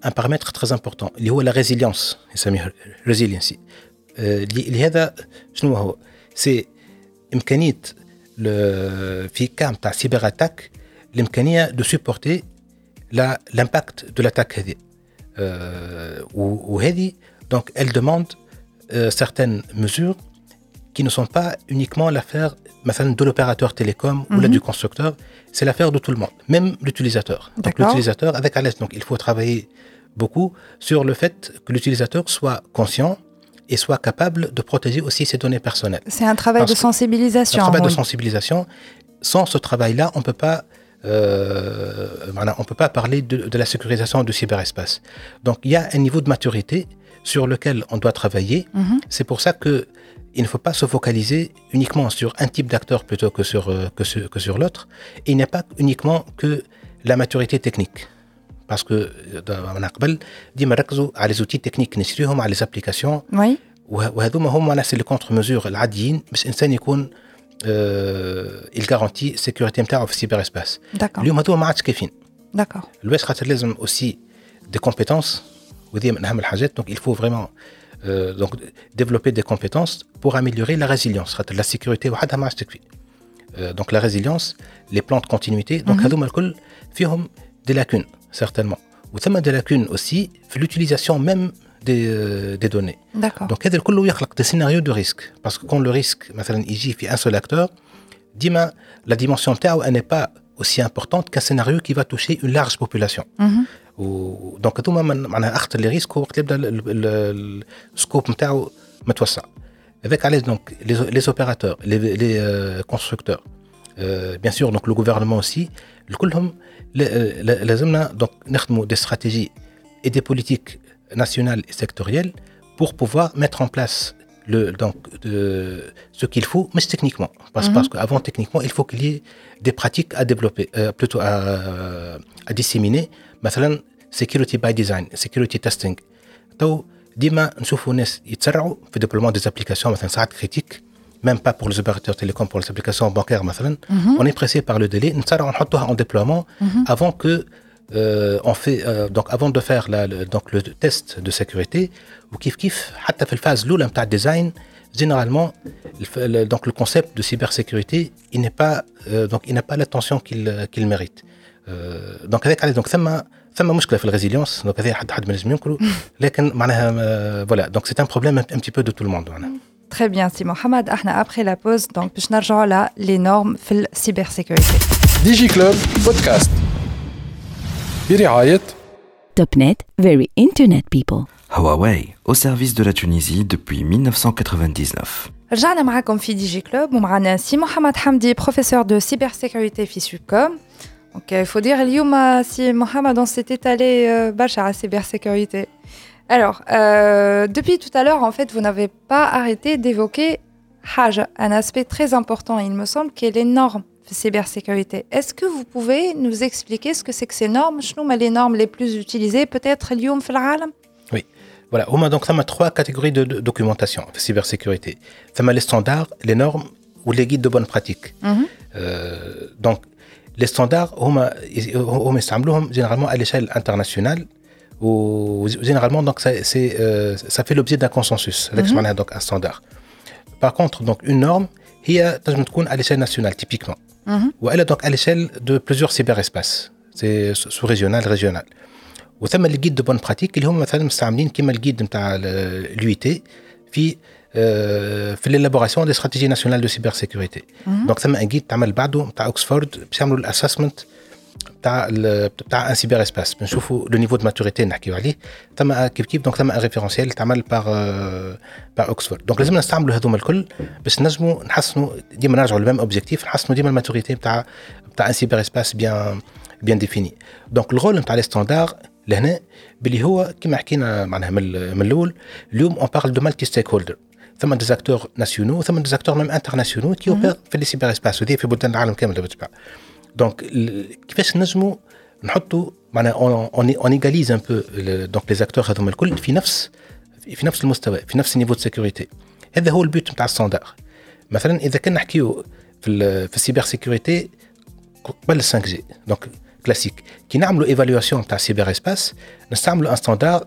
S3: un paramètre très important اللي هو la résilience يسميه resiliency. آه، اللي اللي هذا شنو هو؟ سي امكانيه ل- في كام تاع سيبر اتاك الامكانيه دو سوبورتي لامباكت دو لاتاك هذه euh, ou هذه donc elle demande euh, certaines mesures qui ne sont pas uniquement l'affaire de l'opérateur télécom ou là
S2: mhm.
S3: du constructeur, c'est l'affaire de tout le monde, même l'utilisateur. Donc l'utilisateur avec Alès, donc il faut travailler beaucoup sur le fait que l'utilisateur soit conscient et soit capable de protéger aussi ses données personnelles.
S2: C'est un travail de sensibilisation.
S3: Un travail de sensibilisation. Sans ce travail-là, on euh, voilà, ne peut pas parler de, la sécurisation du cyberespace. Donc il y a un niveau de maturité sur lequel on doit travailler.
S2: Mhm.
S3: C'est pour ça que il ne faut pas se focaliser uniquement sur un type d'acteur plutôt que sur, euh, que sur, que sur l'autre. Et il n'y a pas uniquement que la maturité technique. Parce que euh, on a قبل ديما ركزوا على les outils techniques نشريهم على les applications
S2: Oui,
S3: وه- وهذوما هما ناس اللي كونتر ميزور العاديين باش الانسان يكون آه الجارونتي السيكوريتي نتاعو في السيبر اسباس
S2: d'accord.
S3: اليوم هذوما ما عادش كافيين
S2: D'accord.
S3: الواش خاطر لازم اوسي دي كومبيتونس وهذه من اهم الحاجات دونك il faut vraiment euh, donc développer des compétences pour améliorer la résilience خاطر la sécurité وحدها ما عادش تكفي Euh, donc la résilience les plans de continuité donc
S2: Mhm.
S3: هذوما الكل فيهم des lacunes certainement وثم des lacunes aussi في l'utilisation même des, euh, des données
S2: D'accord.
S3: Donc, هذا الكل يخلق des scénarios de risque. Parce que quand le risque, مثلا, يجي في un seul acteur, ديما la dimension نتاعو elle n'est pas aussi importante qu'un scénario qui va toucher une large population.
S2: Mhm.
S3: و... دونك هذوما من معناها اخطر لي ريسك هو وقت يبدا السكوب نتاعو متوسع. Avec علاش donc les, les opérateurs, les, les euh, constructeurs, euh, bien sûr donc le gouvernement aussi, كلهم ل- ل- لازمنا donc نخدموا des stratégies et des politiques nationales et sectorielles pour pouvoir mettre en place le, donc, de- ce qu'il faut, mais techniquement. Parce,
S2: Mhm.
S3: parce qu'avant, techniquement, il faut qu'il y ait des pratiques à développer, euh, plutôt à, à disséminer. مثلا security by design, security testing. تو ديما نشوفوا ناس يتسرعوا في ديبلومون دي ابليكاسيون مثلا ساعات كريتيك même pas pour les opérateurs télécoms, pour les applications bancaires مثلا. On est pressé par le délai, نتسرعوا نحطوها en déploiement avant que euh, on fait euh, donc avant de faire la, le, donc le test de sécurité وكيف كيف حتى في الفاز الاولى نتاع الديزاين généralement الف- le- donc le concept de cybersécurité il n'est pas euh, donc il n'a pas l'attention qu'il qu'il mérite euh, donc avec allez, donc ثم ثم مشكله في الريزيليونس donc هذا حد حد ما نجم ينكروا لكن معناها euh, voilà donc c'est un problème un, un petit peu de tout le monde معناها.
S2: Très bien, Si Mohamed, احنا après la pause, donc باش نرجعوا على les normes في السيبرسيكوريتي.
S1: ديجي كلوب بودكاست برعاية
S4: Top Net, very internet people.
S5: Huawei, au service de la Tunisie depuis 1999.
S2: رجعنا معاكم في دي جي كلوب ومعنا سي محمد حمدي بروفيسور دو سيبرسيكوريتي في سوبكوم donc il faut dire, Lyouma, euh, si Mohamed s'était allé, euh, Bachar à cybersécurité. Alors, euh, depuis tout à l'heure, en fait, vous n'avez pas arrêté d'évoquer Hajj, un aspect très important, il me semble, qui est les normes de cybersécurité. Est-ce que vous pouvez nous expliquer ce que c'est que ces normes? Chnoum, les normes les plus utilisées, peut-être Lyoum Falalam Oui.
S3: Voilà, au moins, donc, ça m'a trois catégories de, documentation de cybersécurité. Ça m'a les standards, les normes ou les guides de bonne pratique.
S2: Mhm.
S3: Donc, les standards هما هما يستعملوهم généralement à l'échelle internationale ou généralement donc ça, c'est, euh, ça fait l'objet d'un consensus avec ce qu'on a donc un standard. Par contre donc une norme هي تنجم تكون à l'échelle nationale typiquement.
S2: Mhm.
S3: والا donc à l'échelle de plusieurs cyberespaces. C'est sous-régional, régional. وثم الجيد دو بون براتيك اللي هم مثلا مستعملين كيما الجيد نتاع اليو تي في آه، في ليلابوراسيون دي استراتيجي ناسيونال دو سيبر سيكوريتي دونك ثم ان جيد تعمل بعده نتاع اوكسفورد باش يعملوا الاسسمنت بتاع ال- بتاع ان سيبر اسباس بنشوفوا لو نيفو دو ماتوريتي نحكيو عليه ثم كيف كيف دونك ثم ان ريفيرونسيال تعمل باغ باغ اوكسفورد دونك لازمنا نستعملوا هذوما الكل باش نجموا نحسنوا ديما نرجعوا للميم اوبجيكتيف نحسنوا ديما الماتوريتي بتاع بتاع ان سيبر اسباس بيان بيان ديفيني دونك الرول نتاع لي ستاندار لهنا باللي هو كما حكينا معناها من ال- من الاول اليوم اون بارل دو مالتي ستيك هولدر ثم دي زاكتور ناسيونو ثم دي زاكتور ميم انترناسيونو كي اوبير في لي سيبر اسباس في بلدان العالم كامل بالطبع دونك كيفاش نجموا نحطوا معناها اون اون ايغاليز ان بو دونك لي زاكتور هذوما الكل في نفس في نفس المستوى في نفس النيفو دو سيكوريتي هذا هو البيوت نتاع الستاندار. مثلا إذا كنا نحكيو في في السيبر سيكوريتي قبل ال 5 جي دونك كلاسيك كي نعملوا ايفالواسيون تاع سيبر إسباس نستعملوا ان ستاندار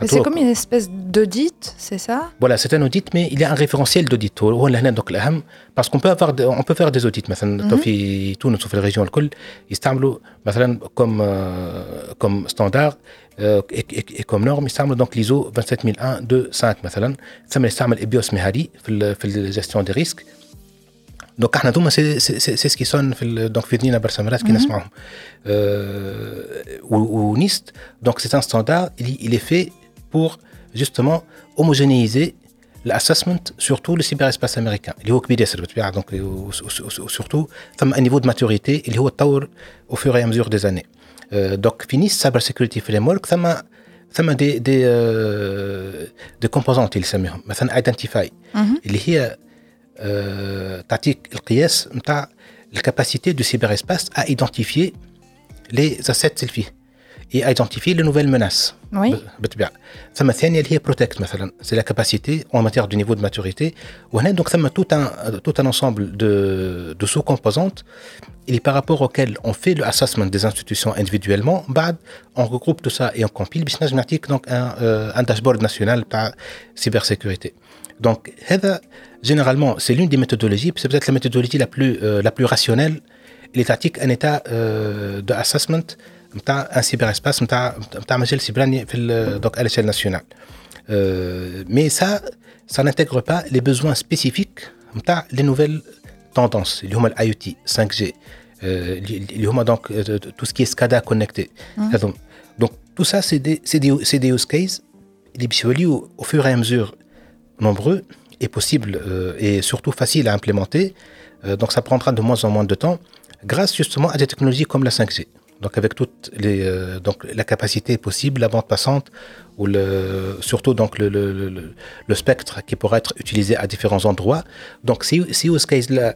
S2: Mais C'est comme une espèce d'audit, c'est ça
S3: Voilà, c'est un audit, mais il y a un référentiel d'audit. هو اللي هنا donc الأهم parce qu'on peut avoir de- on peut faire des audits مثلا تو في تونس وفي الريجيون الكل يستعملوا مثلا comme euh, comme standard euh, et, et, et comme norme يستعملوا donc l'ISO 27001 2 5 مثلا ثم يستعمل EBIOS مهاري في ال في الجستيون دي ريسك دونك احنا دوما سي سي سي سي سكي سون في ال- دونك في ذنينا برشا مرات كي نسمعهم ونيست دونك سي ان ستاندار il est fait pour justement homogénéiser l'assessment surtout le cyberespace américain اللي هو كبير ياسر بالطبيعه دونك surtout ثم un niveau de maturité اللي هو تطور au fur et à mesure des années دونك في نيست سايبر سيكوريتي فريم ورك ثم ثم دي دي دي كومبوزونت اللي يسميهم مثلا ايدنتيفاي اللي هي آه، تعطيك القياس نتاع الكاباسيتي دو سيبر اسباس ا ايدنتيفيي لي اسيتس اللي فيه اي ايدنتيفيي لي نوفيل مناس
S2: Oui.
S3: بالطبيعه ثم الثانيه اللي هي بروتكت مثلا سي لا كاباسيتي اون ماتير دو نيفو دو ماتوريتي وهنا دونك ثم توت ان توت ان انسامبل دو دو سو كومبوزونت اللي par rapport auquel on fait le assessment des institutions individuellement بعد on regroupe tout ça et on compile باش نجم نعطيك donc un euh, un dashboard national تاع cybersécurité donc هذا généralement c'est l'une des méthodologies c'est peut-être la méthodologie la plus euh, la plus rationnelle اللي تعطيك ان état euh, de assessment نتاع ان سيبر اسباس نتاع نتاع مجال سيبراني في ال- donc à l'échelle nationale Euh, mais ça ça n'intègre pas les besoins spécifiques نتاع les nouvelles tendances اللي هما الاي تي 5G euh, اللي اللي هما donc euh, tout ce qui est SCADA connecté هذوم. donc tout ça c'est des c'est des c'est des use cases اللي باش يوليو au fur et à mesure nombreux et possible euh, et surtout facile à implémenter. Euh, donc ça prendra de moins en moins de temps grâce justement à des technologies comme la 5G. Donc avec toute euh, la capacité possible, la bande passante ou le surtout donc le, le, le, spectre qui pourra être utilisé à différents endroits. Donc si si use là,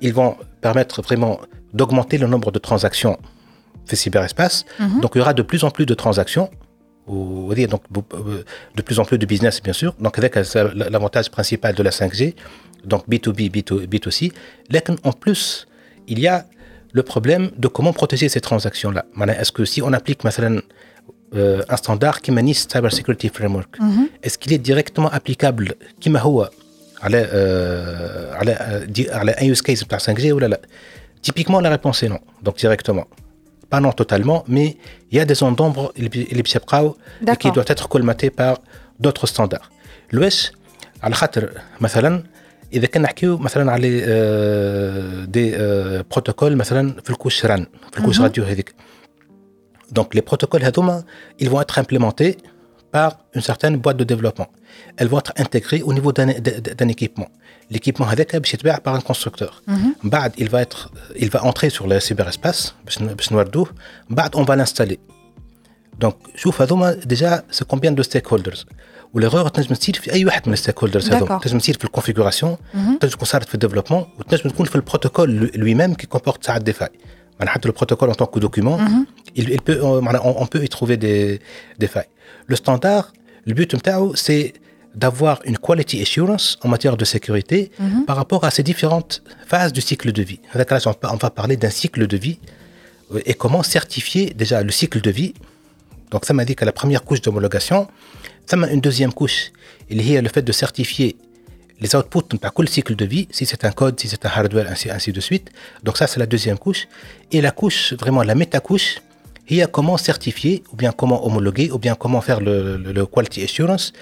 S3: ils vont permettre vraiment d'augmenter le nombre de transactions fait cyberespace. Mhm. Donc il y aura de plus en plus de transactions ou donc euh, de plus en plus de business bien sûr. Donc avec euh, l'avantage principal de la 5G, donc B2B, B2, B2C, mais en plus il y a le problème de comment protéger ces transactions là est-ce que si on applique مثلا euh, un standard qui manise Cyber Security Framework est-ce qu'il est directement applicable كما هو على euh, على euh, di- على un use case بتاع 5G ولا لا typiquement la réponse est non donc directement pas non totalement, mais il y a des zones d'ombre اللي باش يبقاو et qui
S2: D'accord.
S3: doivent être colmatées par d'autres standards. الواش على خاطر مثلا اذا كنا نحكيو مثلا على آه، دي آه، بروتوكول مثلا في الكوش ران في الكوش راديو هذيك Donc les protocoles هذوما ils vont être implémentés par une certaine boîte de développement. Elles vont être intégrées au niveau d'un d'un- d'un équipement. L'équipement هذاك باش يتباع par un constructeur. من بعد il va être il va entrer sur le cyberespace باش ن- باش نوردوه. من بعد on va l'installer. Donc شوف هذوما déjà c'est combien de stakeholders. والايرور تنجم تصير في اي واحد من الستيك هولدرز هذوما
S2: D'accord.
S3: تنجم تصير في الكونفيغوراسيون تنجم تكون صارت في الديفلوبمون وتنجم تكون في البروتوكول لوي ميم كي كومبورت ساعات دي فاي معناها حتى البروتوكول en tant que document il, il peut euh, معناها on, on peut y trouver des, des failles le standard le but نتاعو c'est d'avoir une quality assurance en matière de sécurité par rapport à ces différentes phases du cycle de vie. هذاك علاش on va- on va parler d'un cycle de vie euh, et comment certifier déjà le cycle de vie donc ça m'a dit que la première couche d'homologation, m'a une deuxième couche, il y a le fait de certifier les outputs par le cycle de vie, si c'est un code, si c'est un hardware, ainsi, ainsi de suite. Donc ça, c'est la deuxième couche. Et la couche, vraiment la méta-couche, il y a comment certifier, ou bien comment homologuer, ou bien comment faire le, le- le quality assurance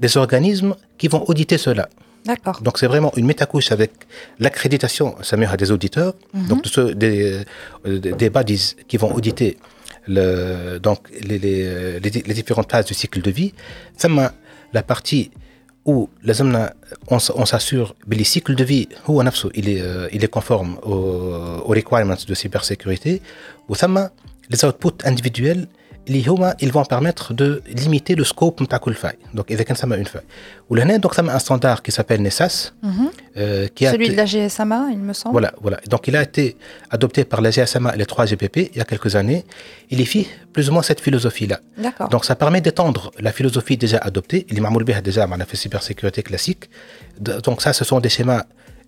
S3: des organismes qui vont auditer cela.
S2: D'accord.
S3: Donc c'est vraiment une métacouche avec l'accréditation, ça à des auditeurs, donc de ceux- des, euh, des, des bodies qui vont auditer donc les, euh, les, différentes phases du cycle de vie. la partie où euh, on, s'assure que le cycle de vie il est, euh, il est conforme aux, requirements de cybersécurité, ou les outputs individuels ils vont permettre de limiter le scope de كل faille. Donc, il y a une faille. Ou là, donc, ça un standard qui s'appelle NESAS.
S2: Mm -hmm. euh, qui Celui a de la GSMA, il me semble.
S3: Voilà, voilà. Donc, il a été adopté par la GSMA et les 3 GPP il y a quelques années. Il y fit plus ou moins cette philosophie-là.
S2: D'accord.
S3: Donc, ça permet d'étendre la philosophie déjà adoptée. Il est déjà dans la cybersécurité classique. Donc, ça, ce sont des schémas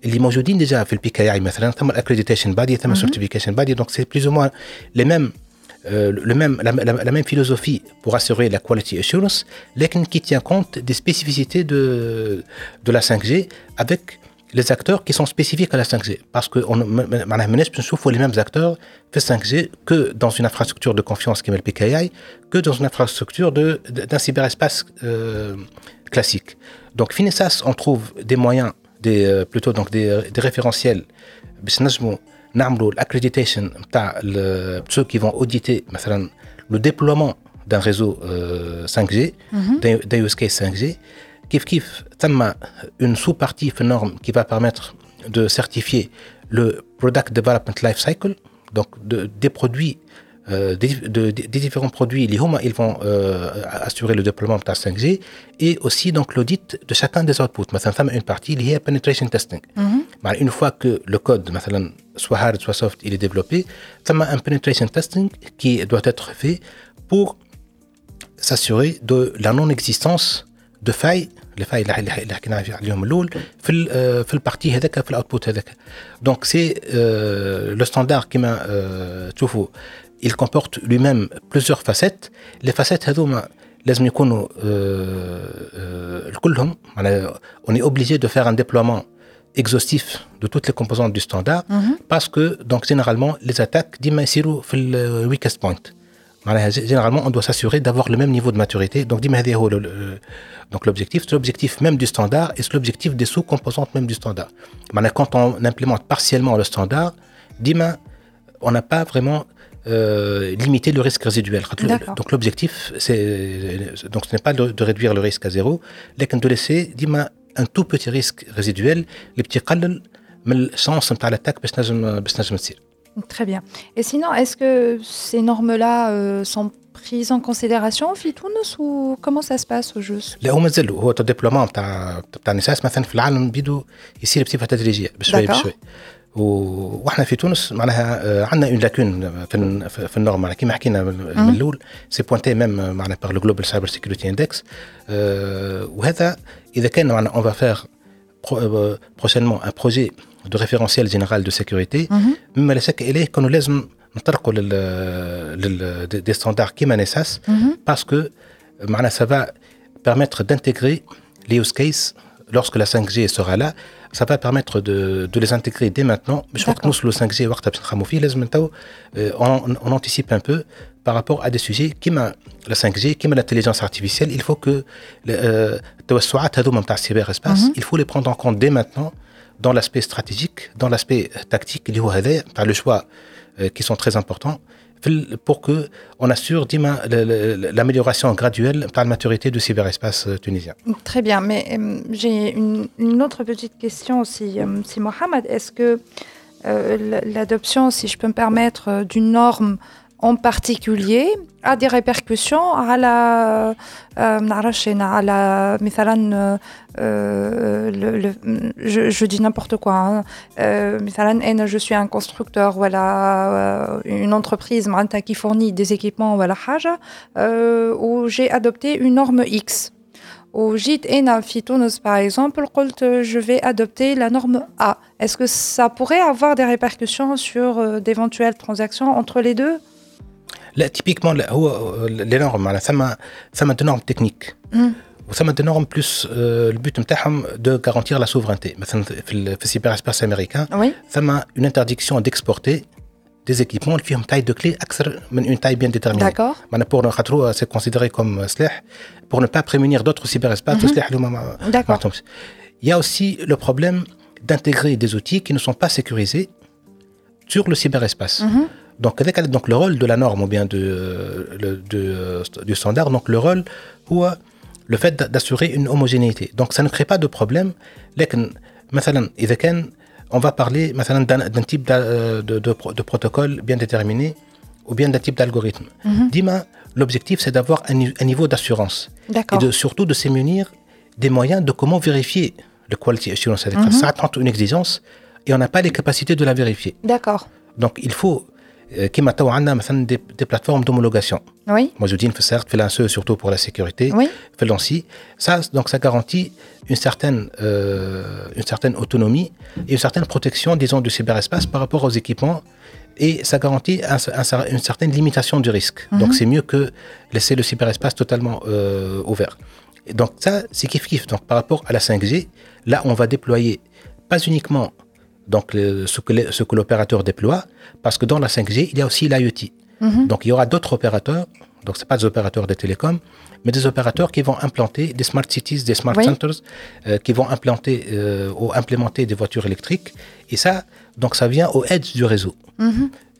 S3: اللي موجودين déjà في البي كي اي مثلا ثم الاكريديتيشن بادي ثم certification body donc c'est plus ou moins les mêmes euh, la, même philosophie pour assurer la quality assurance, mais qui tient compte des spécificités de, de la 5G avec les acteurs qui sont spécifiques à la 5G. Parce que on les mêmes acteurs fait 5G que dans une infrastructure de confiance qui est le PKI, que dans une infrastructure d'un de, cyberespace euh, classique. Donc, Finesas, on trouve des moyens, des, euh, plutôt donc des, des référentiels نعملوا l'accréditation نتاع ceux qui vont auditer مثلا le déploiement d'un réseau 5G d'un use case 5G كيف كيف ثم une sous-partie في norme qui va permettre de certifier le product development life cycle donc de, des produits euh, des, de, des, différents produits ils vont euh, assurer le déploiement de la 5G et aussi donc l'audit de chacun des outputs مثلا une partie liée à penetration testing mm -hmm. une fois que le code مثلا soit hard soit soft il est développé ثم un penetration testing qui doit être fait pour s'assurer de la non-existence de failles les failles اللي حكينا عليهم الاول في في البارتي هذاك في الاوتبوت هذاك دونك سي لو ستاندار كيما تشوفوا il comporte lui-même plusieurs facettes les facettes هذوما لازم يكونوا كلهم on est obligé de faire un déploiement exhaustif de toutes les composantes du standard mm -hmm. parce que donc généralement les attaques ديما يصيروا في le weakest point généralement on doit s'assurer d'avoir le même niveau de maturité donc ديما هذا هو donc l'objectif c'est l'objectif même du standard et c'est l'objectif des sous-composantes même du standard quand on implémente partiellement le standard ديما on n'a pas vraiment euh, limiter le risque résiduel. Donc l'objectif, c'est donc ce n'est pas de, de, réduire le risque à zéro, mais de laisser un tout petit risque résiduel, les petits mais la chance de l'attaque
S2: Très bien. Et sinon, est-ce que ces normes-là euh, sont prises en considération في تونس ou comment ça se passe au juste
S3: لا هو مازال هو الدبلومون تاع تاع النساس مثلا في العالم بيدو يصير بصفه تدريجيه بشوي بشوي وإحنا في تونس معناها عندنا اون لاكون في في النورم معناها. كيما حكينا من الأول سي بوانتي ميم معناها بار لو جلوبال سايبر سيكيورتي اندكس وهذا إذا كان معناها اون فا فير prochainement un projet de référentiel général de sécurité مما لا شك إليه كانوا لازم نطرقوا لل لل دي ستاندار كيما نساس باسكو معناها va permettre d'intégrer les use cases lorsque la 5G sera là ça va permettre de, de les intégrer dès maintenant. Je crois que nous, le 5G, on, on anticipe un peu par rapport à des sujets qui la 5G, qui l'intelligence artificielle. Il faut que euh, il faut les prendre en compte dès maintenant dans l'aspect stratégique, dans l'aspect tactique, par le choix euh, qui sont très importants pour que on assure l'amélioration graduelle par la maturité du cyberespace euh, tunisien.
S2: Très bien, mais euh, j'ai une, autre petite question aussi, euh, si Mohamed. Est-ce que l'adoption, si je peux me permettre, d'une norme en particulier a des répercussions à la à la je, je dis n'importe quoi hein. je suis un constructeur voilà une entreprise qui fournit des équipements voilà où j'ai adopté une norme X au JIT Fitounos, par exemple, je vais adopter la norme A. Est-ce que ça pourrait avoir des répercussions sur d'éventuelles transactions entre les deux?
S3: لا تيبيكمون لا هو لي نورم معناها ثم ثم دي نورم تكنيك وثم دي نورم بلوس البوت نتاعهم دو غارونتير لا سوفرانتي مثلا في في السيبر اسباس امريكان ثم اون انترديكسيون ديكسبورتي des équipements اللي فيهم taille de clé اكثر من une taille bien déterminée.
S2: D'accord.
S3: معناها pour خاطرو c'est considéré comme سلاح pour ne pas prémunir d'autres cyberespaces سلاح اللي هما
S2: D'accord.
S3: Il y a aussi le problème d'intégrer des outils qui ne sont pas sécurisés sur le cyberespace. Mm -hmm. Donc, donc le rôle de la norme ou bien de, de, de, du standard, donc le rôle ou le fait d'assurer une homogénéité. Donc ça ne crée pas de problème. لكن مثلا إذا كان on va parler d'un type de, de, de, protocole bien déterminé ou bien d'un type d'algorithme. Mm -hmm. Dima, l'objectif c'est d'avoir un, ni- un niveau d'assurance et
S2: D'accord.
S3: de, surtout de se munir des moyens de comment vérifier le quality assurance. C'est-à-dire que ça attend une exigence et on n'a pas les capacités de la vérifier.
S2: D'accord.
S3: Donc il faut euh, كما تو عندنا مثلا des, des plateformes d'homologation
S2: Oui.
S3: موجودين في السيرت في l'ANSE surtout pour la sécurité
S2: Oui.
S3: في l'ANSI ça donc ça garantit une certaine euh, une certaine autonomie et une certaine protection disons du cyberespace par rapport aux équipements et ça garantit un- un- une certaine limitation du risque donc c'est mieux que laisser le cyberespace totalement euh, ouvert et donc ça c'est kiff kiff donc par rapport à la 5G là on va déployer pas uniquement donc le- ce que, l'opérateur déploie, parce que dans la 5G, il y a aussi l'IoT. Donc il y aura d'autres opérateurs, donc ce pas des opérateurs de télécom, mais des opérateurs qui vont implanter des smart cities, des smart
S2: Oui.
S3: centers, euh, qui vont implanter euh, ou implémenter des voitures électriques. Et ça, donc ça vient au edge du réseau.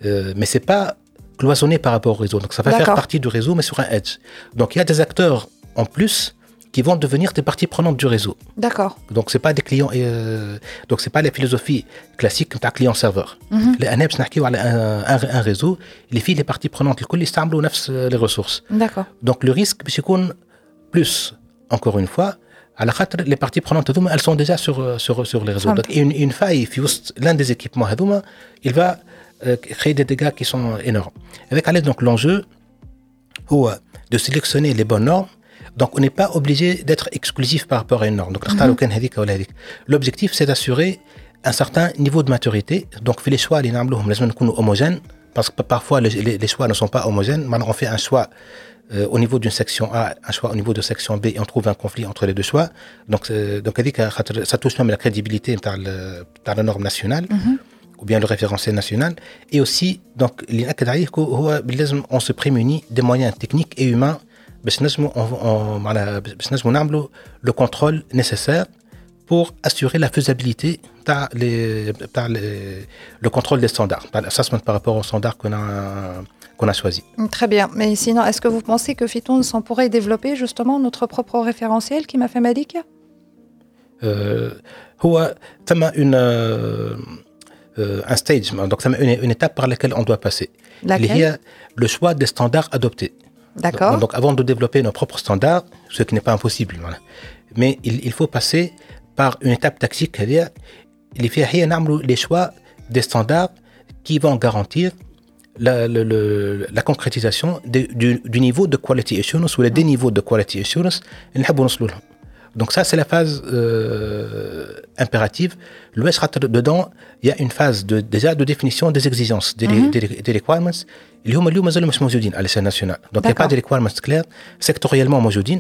S3: Euh, mais c'est pas cloisonné par rapport au réseau. Donc ça va faire partie du réseau, mais sur un edge. Donc il y a des acteurs en plus qui vont devenir des parties prenantes du réseau.
S2: D'accord.
S3: Donc c'est pas des clients euh, donc c'est pas la philosophie classique de client serveur. لان باش نحكيو على un, un, un réseau اللي فيه les parties prenantes الكل يستعملوا نفس les ressources.
S2: D'accord.
S3: Donc le risque باش يكون plus encore une fois على خاطر les parties prenantes هذوما elles sont déjà sur sur sur les réseaux.
S2: فهمت.
S3: Donc une, une faille في وسط l'un des équipements هذوما il va euh, créer des dégâts qui sont énormes. Avec Alex donc l'enjeu هو de sélectionner les bonnes normes donc, on n'est pas obligé d'être exclusif par rapport à une norme. Donc, mhm. l'objectif, c'est d'assurer un certain niveau de maturité. Donc, les choix, les normes, nous homogènes, parce que parfois, les, choix ne sont pas homogènes. Maintenant, on fait un choix euh, au niveau d'une section A, un choix au niveau de section B, et on trouve un conflit entre les deux choix. Donc, euh, ça touche même la crédibilité par, la norme nationale. Mhm. Ou bien le référentiel national et aussi donc oh, on se prémunit des moyens techniques et humains باش نجموا on- on- معناها باش نجموا نعملوا le contrôle nécessaire pour assurer la faisabilité تاع les تاع les- le contrôle des standards par l'assessment par rapport aux standards qu'on a qu'on a choisi
S2: Très bien. Mais sinon, est-ce que vous pensez que Fitons on pourrait développer justement notre propre référentiel qui m'a fait Malik
S3: Euh, هو ثم une euh, euh, un stage donc ثم une, une étape par laquelle on doit passer اللي
S2: Laquelle
S3: هي le choix des standards adoptés Donc, avant de développer nos propres standards, ce qui n'est pas impossible. Mais il, faut passer par une étape tactique, c'est-à-dire les choix des standards qui vont garantir la, concrétisation du, niveau de quality assurance ou les mm. deux niveaux de quality assurance. اللي نحبوا نوصلوا لهم. Donc ça, c'est la phase euh, impérative. Le SRAT, dedans, il y a une phase de, déjà de définition des exigences, des, des, des requirements. اللي هما اليوم مازالوا مش موجودين à l'échelle nationale. Donc il n'y a pas
S2: D'accord.
S3: de requirements clairs, sectoriellement موجودين.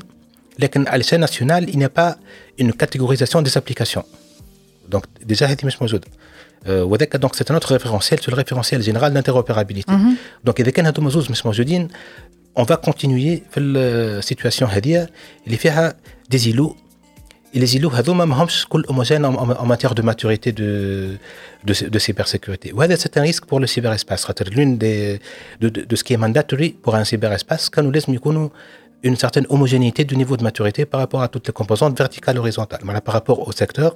S3: لكن à l'échelle nationale, il n'y a pas une catégorisation des applications. Donc déjà هذه مش موجودة. آه، وذاك donc c'est un autre référentiel sur le référentiel général d'interopérabilité. Donc إذا كان هذوما زوز مش موجودين on va continuer في السيتواسيون هذه اللي فيها des îlots et les îlots هذوما ماهمش كل homogènes en, en, en matière de maturité de, de, de cybersécurité. وهذا c'est un risque pour le cyberespace. خاطر l'une des de, de, de ce qui est mandatory pour un cyberespace كانوا لازم يكونوا une certaine homogénéité du niveau de maturité par rapport à toutes les composantes verticales horizontales. Voilà, par rapport au secteur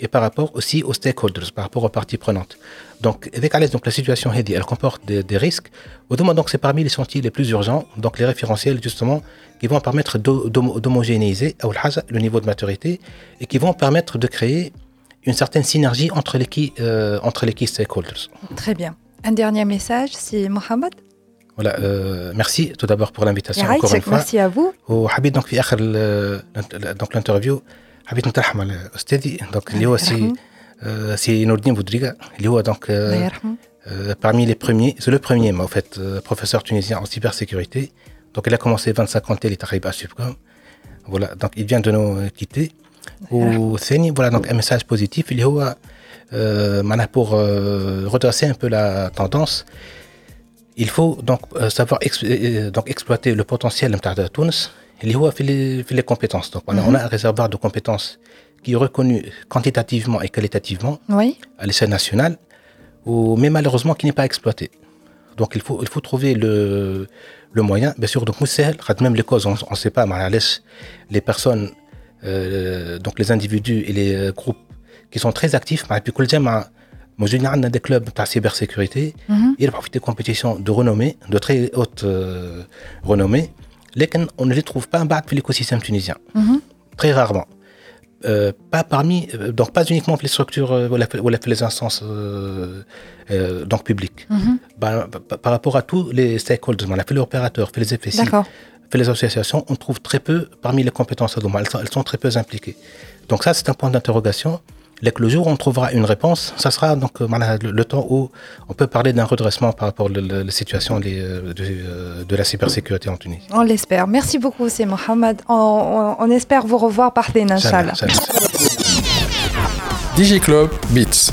S3: et par rapport aussi aux stakeholders, par rapport aux parties prenantes. Donc, avec Alès, donc la situation elle comporte des, risques. Au demande, donc, c'est parmi les sentiers les plus urgents, donc les référentiels, justement, qui vont permettre d'homogénéiser le niveau de maturité et qui vont permettre de créer une certaine synergie entre les key, euh, entre les key stakeholders.
S2: Très bien. Un dernier message, c'est Mohamed?
S3: Voilà, euh, merci tout d'abord pour l'invitation encore une fois.
S2: Merci à vous.
S3: Au Habib, donc, euh, donc l'interview. حبيت نترحم على استاذي دونك اللي هو سي
S2: يرحمه.
S3: euh, c'est Nourdine Boudriga, اللي هو donc
S2: الله
S3: euh,
S2: يرحمه.
S3: euh, parmi les premiers, c'est le premier, mais en fait, euh, professeur tunisien en cybersécurité. Donc il a commencé 25 ans, il est arrivé à Subcom. Voilà, donc il vient de nous euh, quitter. Ou Theni, voilà donc un message positif. Il est où, euh, maintenant, pour euh, redresser un peu la tendance. Il faut donc euh, savoir ex- euh, donc exploiter le potentiel de Tunis. Il est où fait les, fait les compétences. Donc voilà, on a un réservoir de compétences qui est reconnu quantitativement et qualitativement
S2: Oui.
S3: à l'échelle nationale, ou, mais malheureusement qui n'est pas exploité. Donc il faut, il faut trouver le, le moyen. Bien sûr, donc Moussel, même les causes, on ne sait pas, mais les personnes, euh, donc les individus et les euh, groupes qui sont très actifs, mais puis كل جماعة Moi, je a des clubs de cybersécurité.
S2: Mhm.
S3: Ils profitent des compétitions de renommée, de très haute euh, renommée. Lesquelles on ne les trouve pas en bas de l'écosystème tunisien.
S2: Mhm.
S3: Très rarement. Euh, pas parmi, euh, donc pas uniquement les structures euh, ou, la, ou la- les instances euh, euh, donc publiques.
S2: Mhm.
S3: Bah, par, par rapport à tous les stakeholders, on a fait les opérateurs, fait les FSI, fait les associations, on trouve très peu parmi les compétences à. Elles, elles sont très peu impliquées. Donc ça, c'est un point d'interrogation. Dès que le jour où on trouvera une réponse, ça sera donc euh, voilà, le, le temps où on peut parler d'un redressement par rapport à la, la situation les, euh, de, euh, de la cybersécurité en Tunisie.
S2: On l'espère. Merci beaucoup, c'est Mohamed. On, on- on espère vous revoir par les
S3: Inch'Allah.
S1: DigiClub Beats.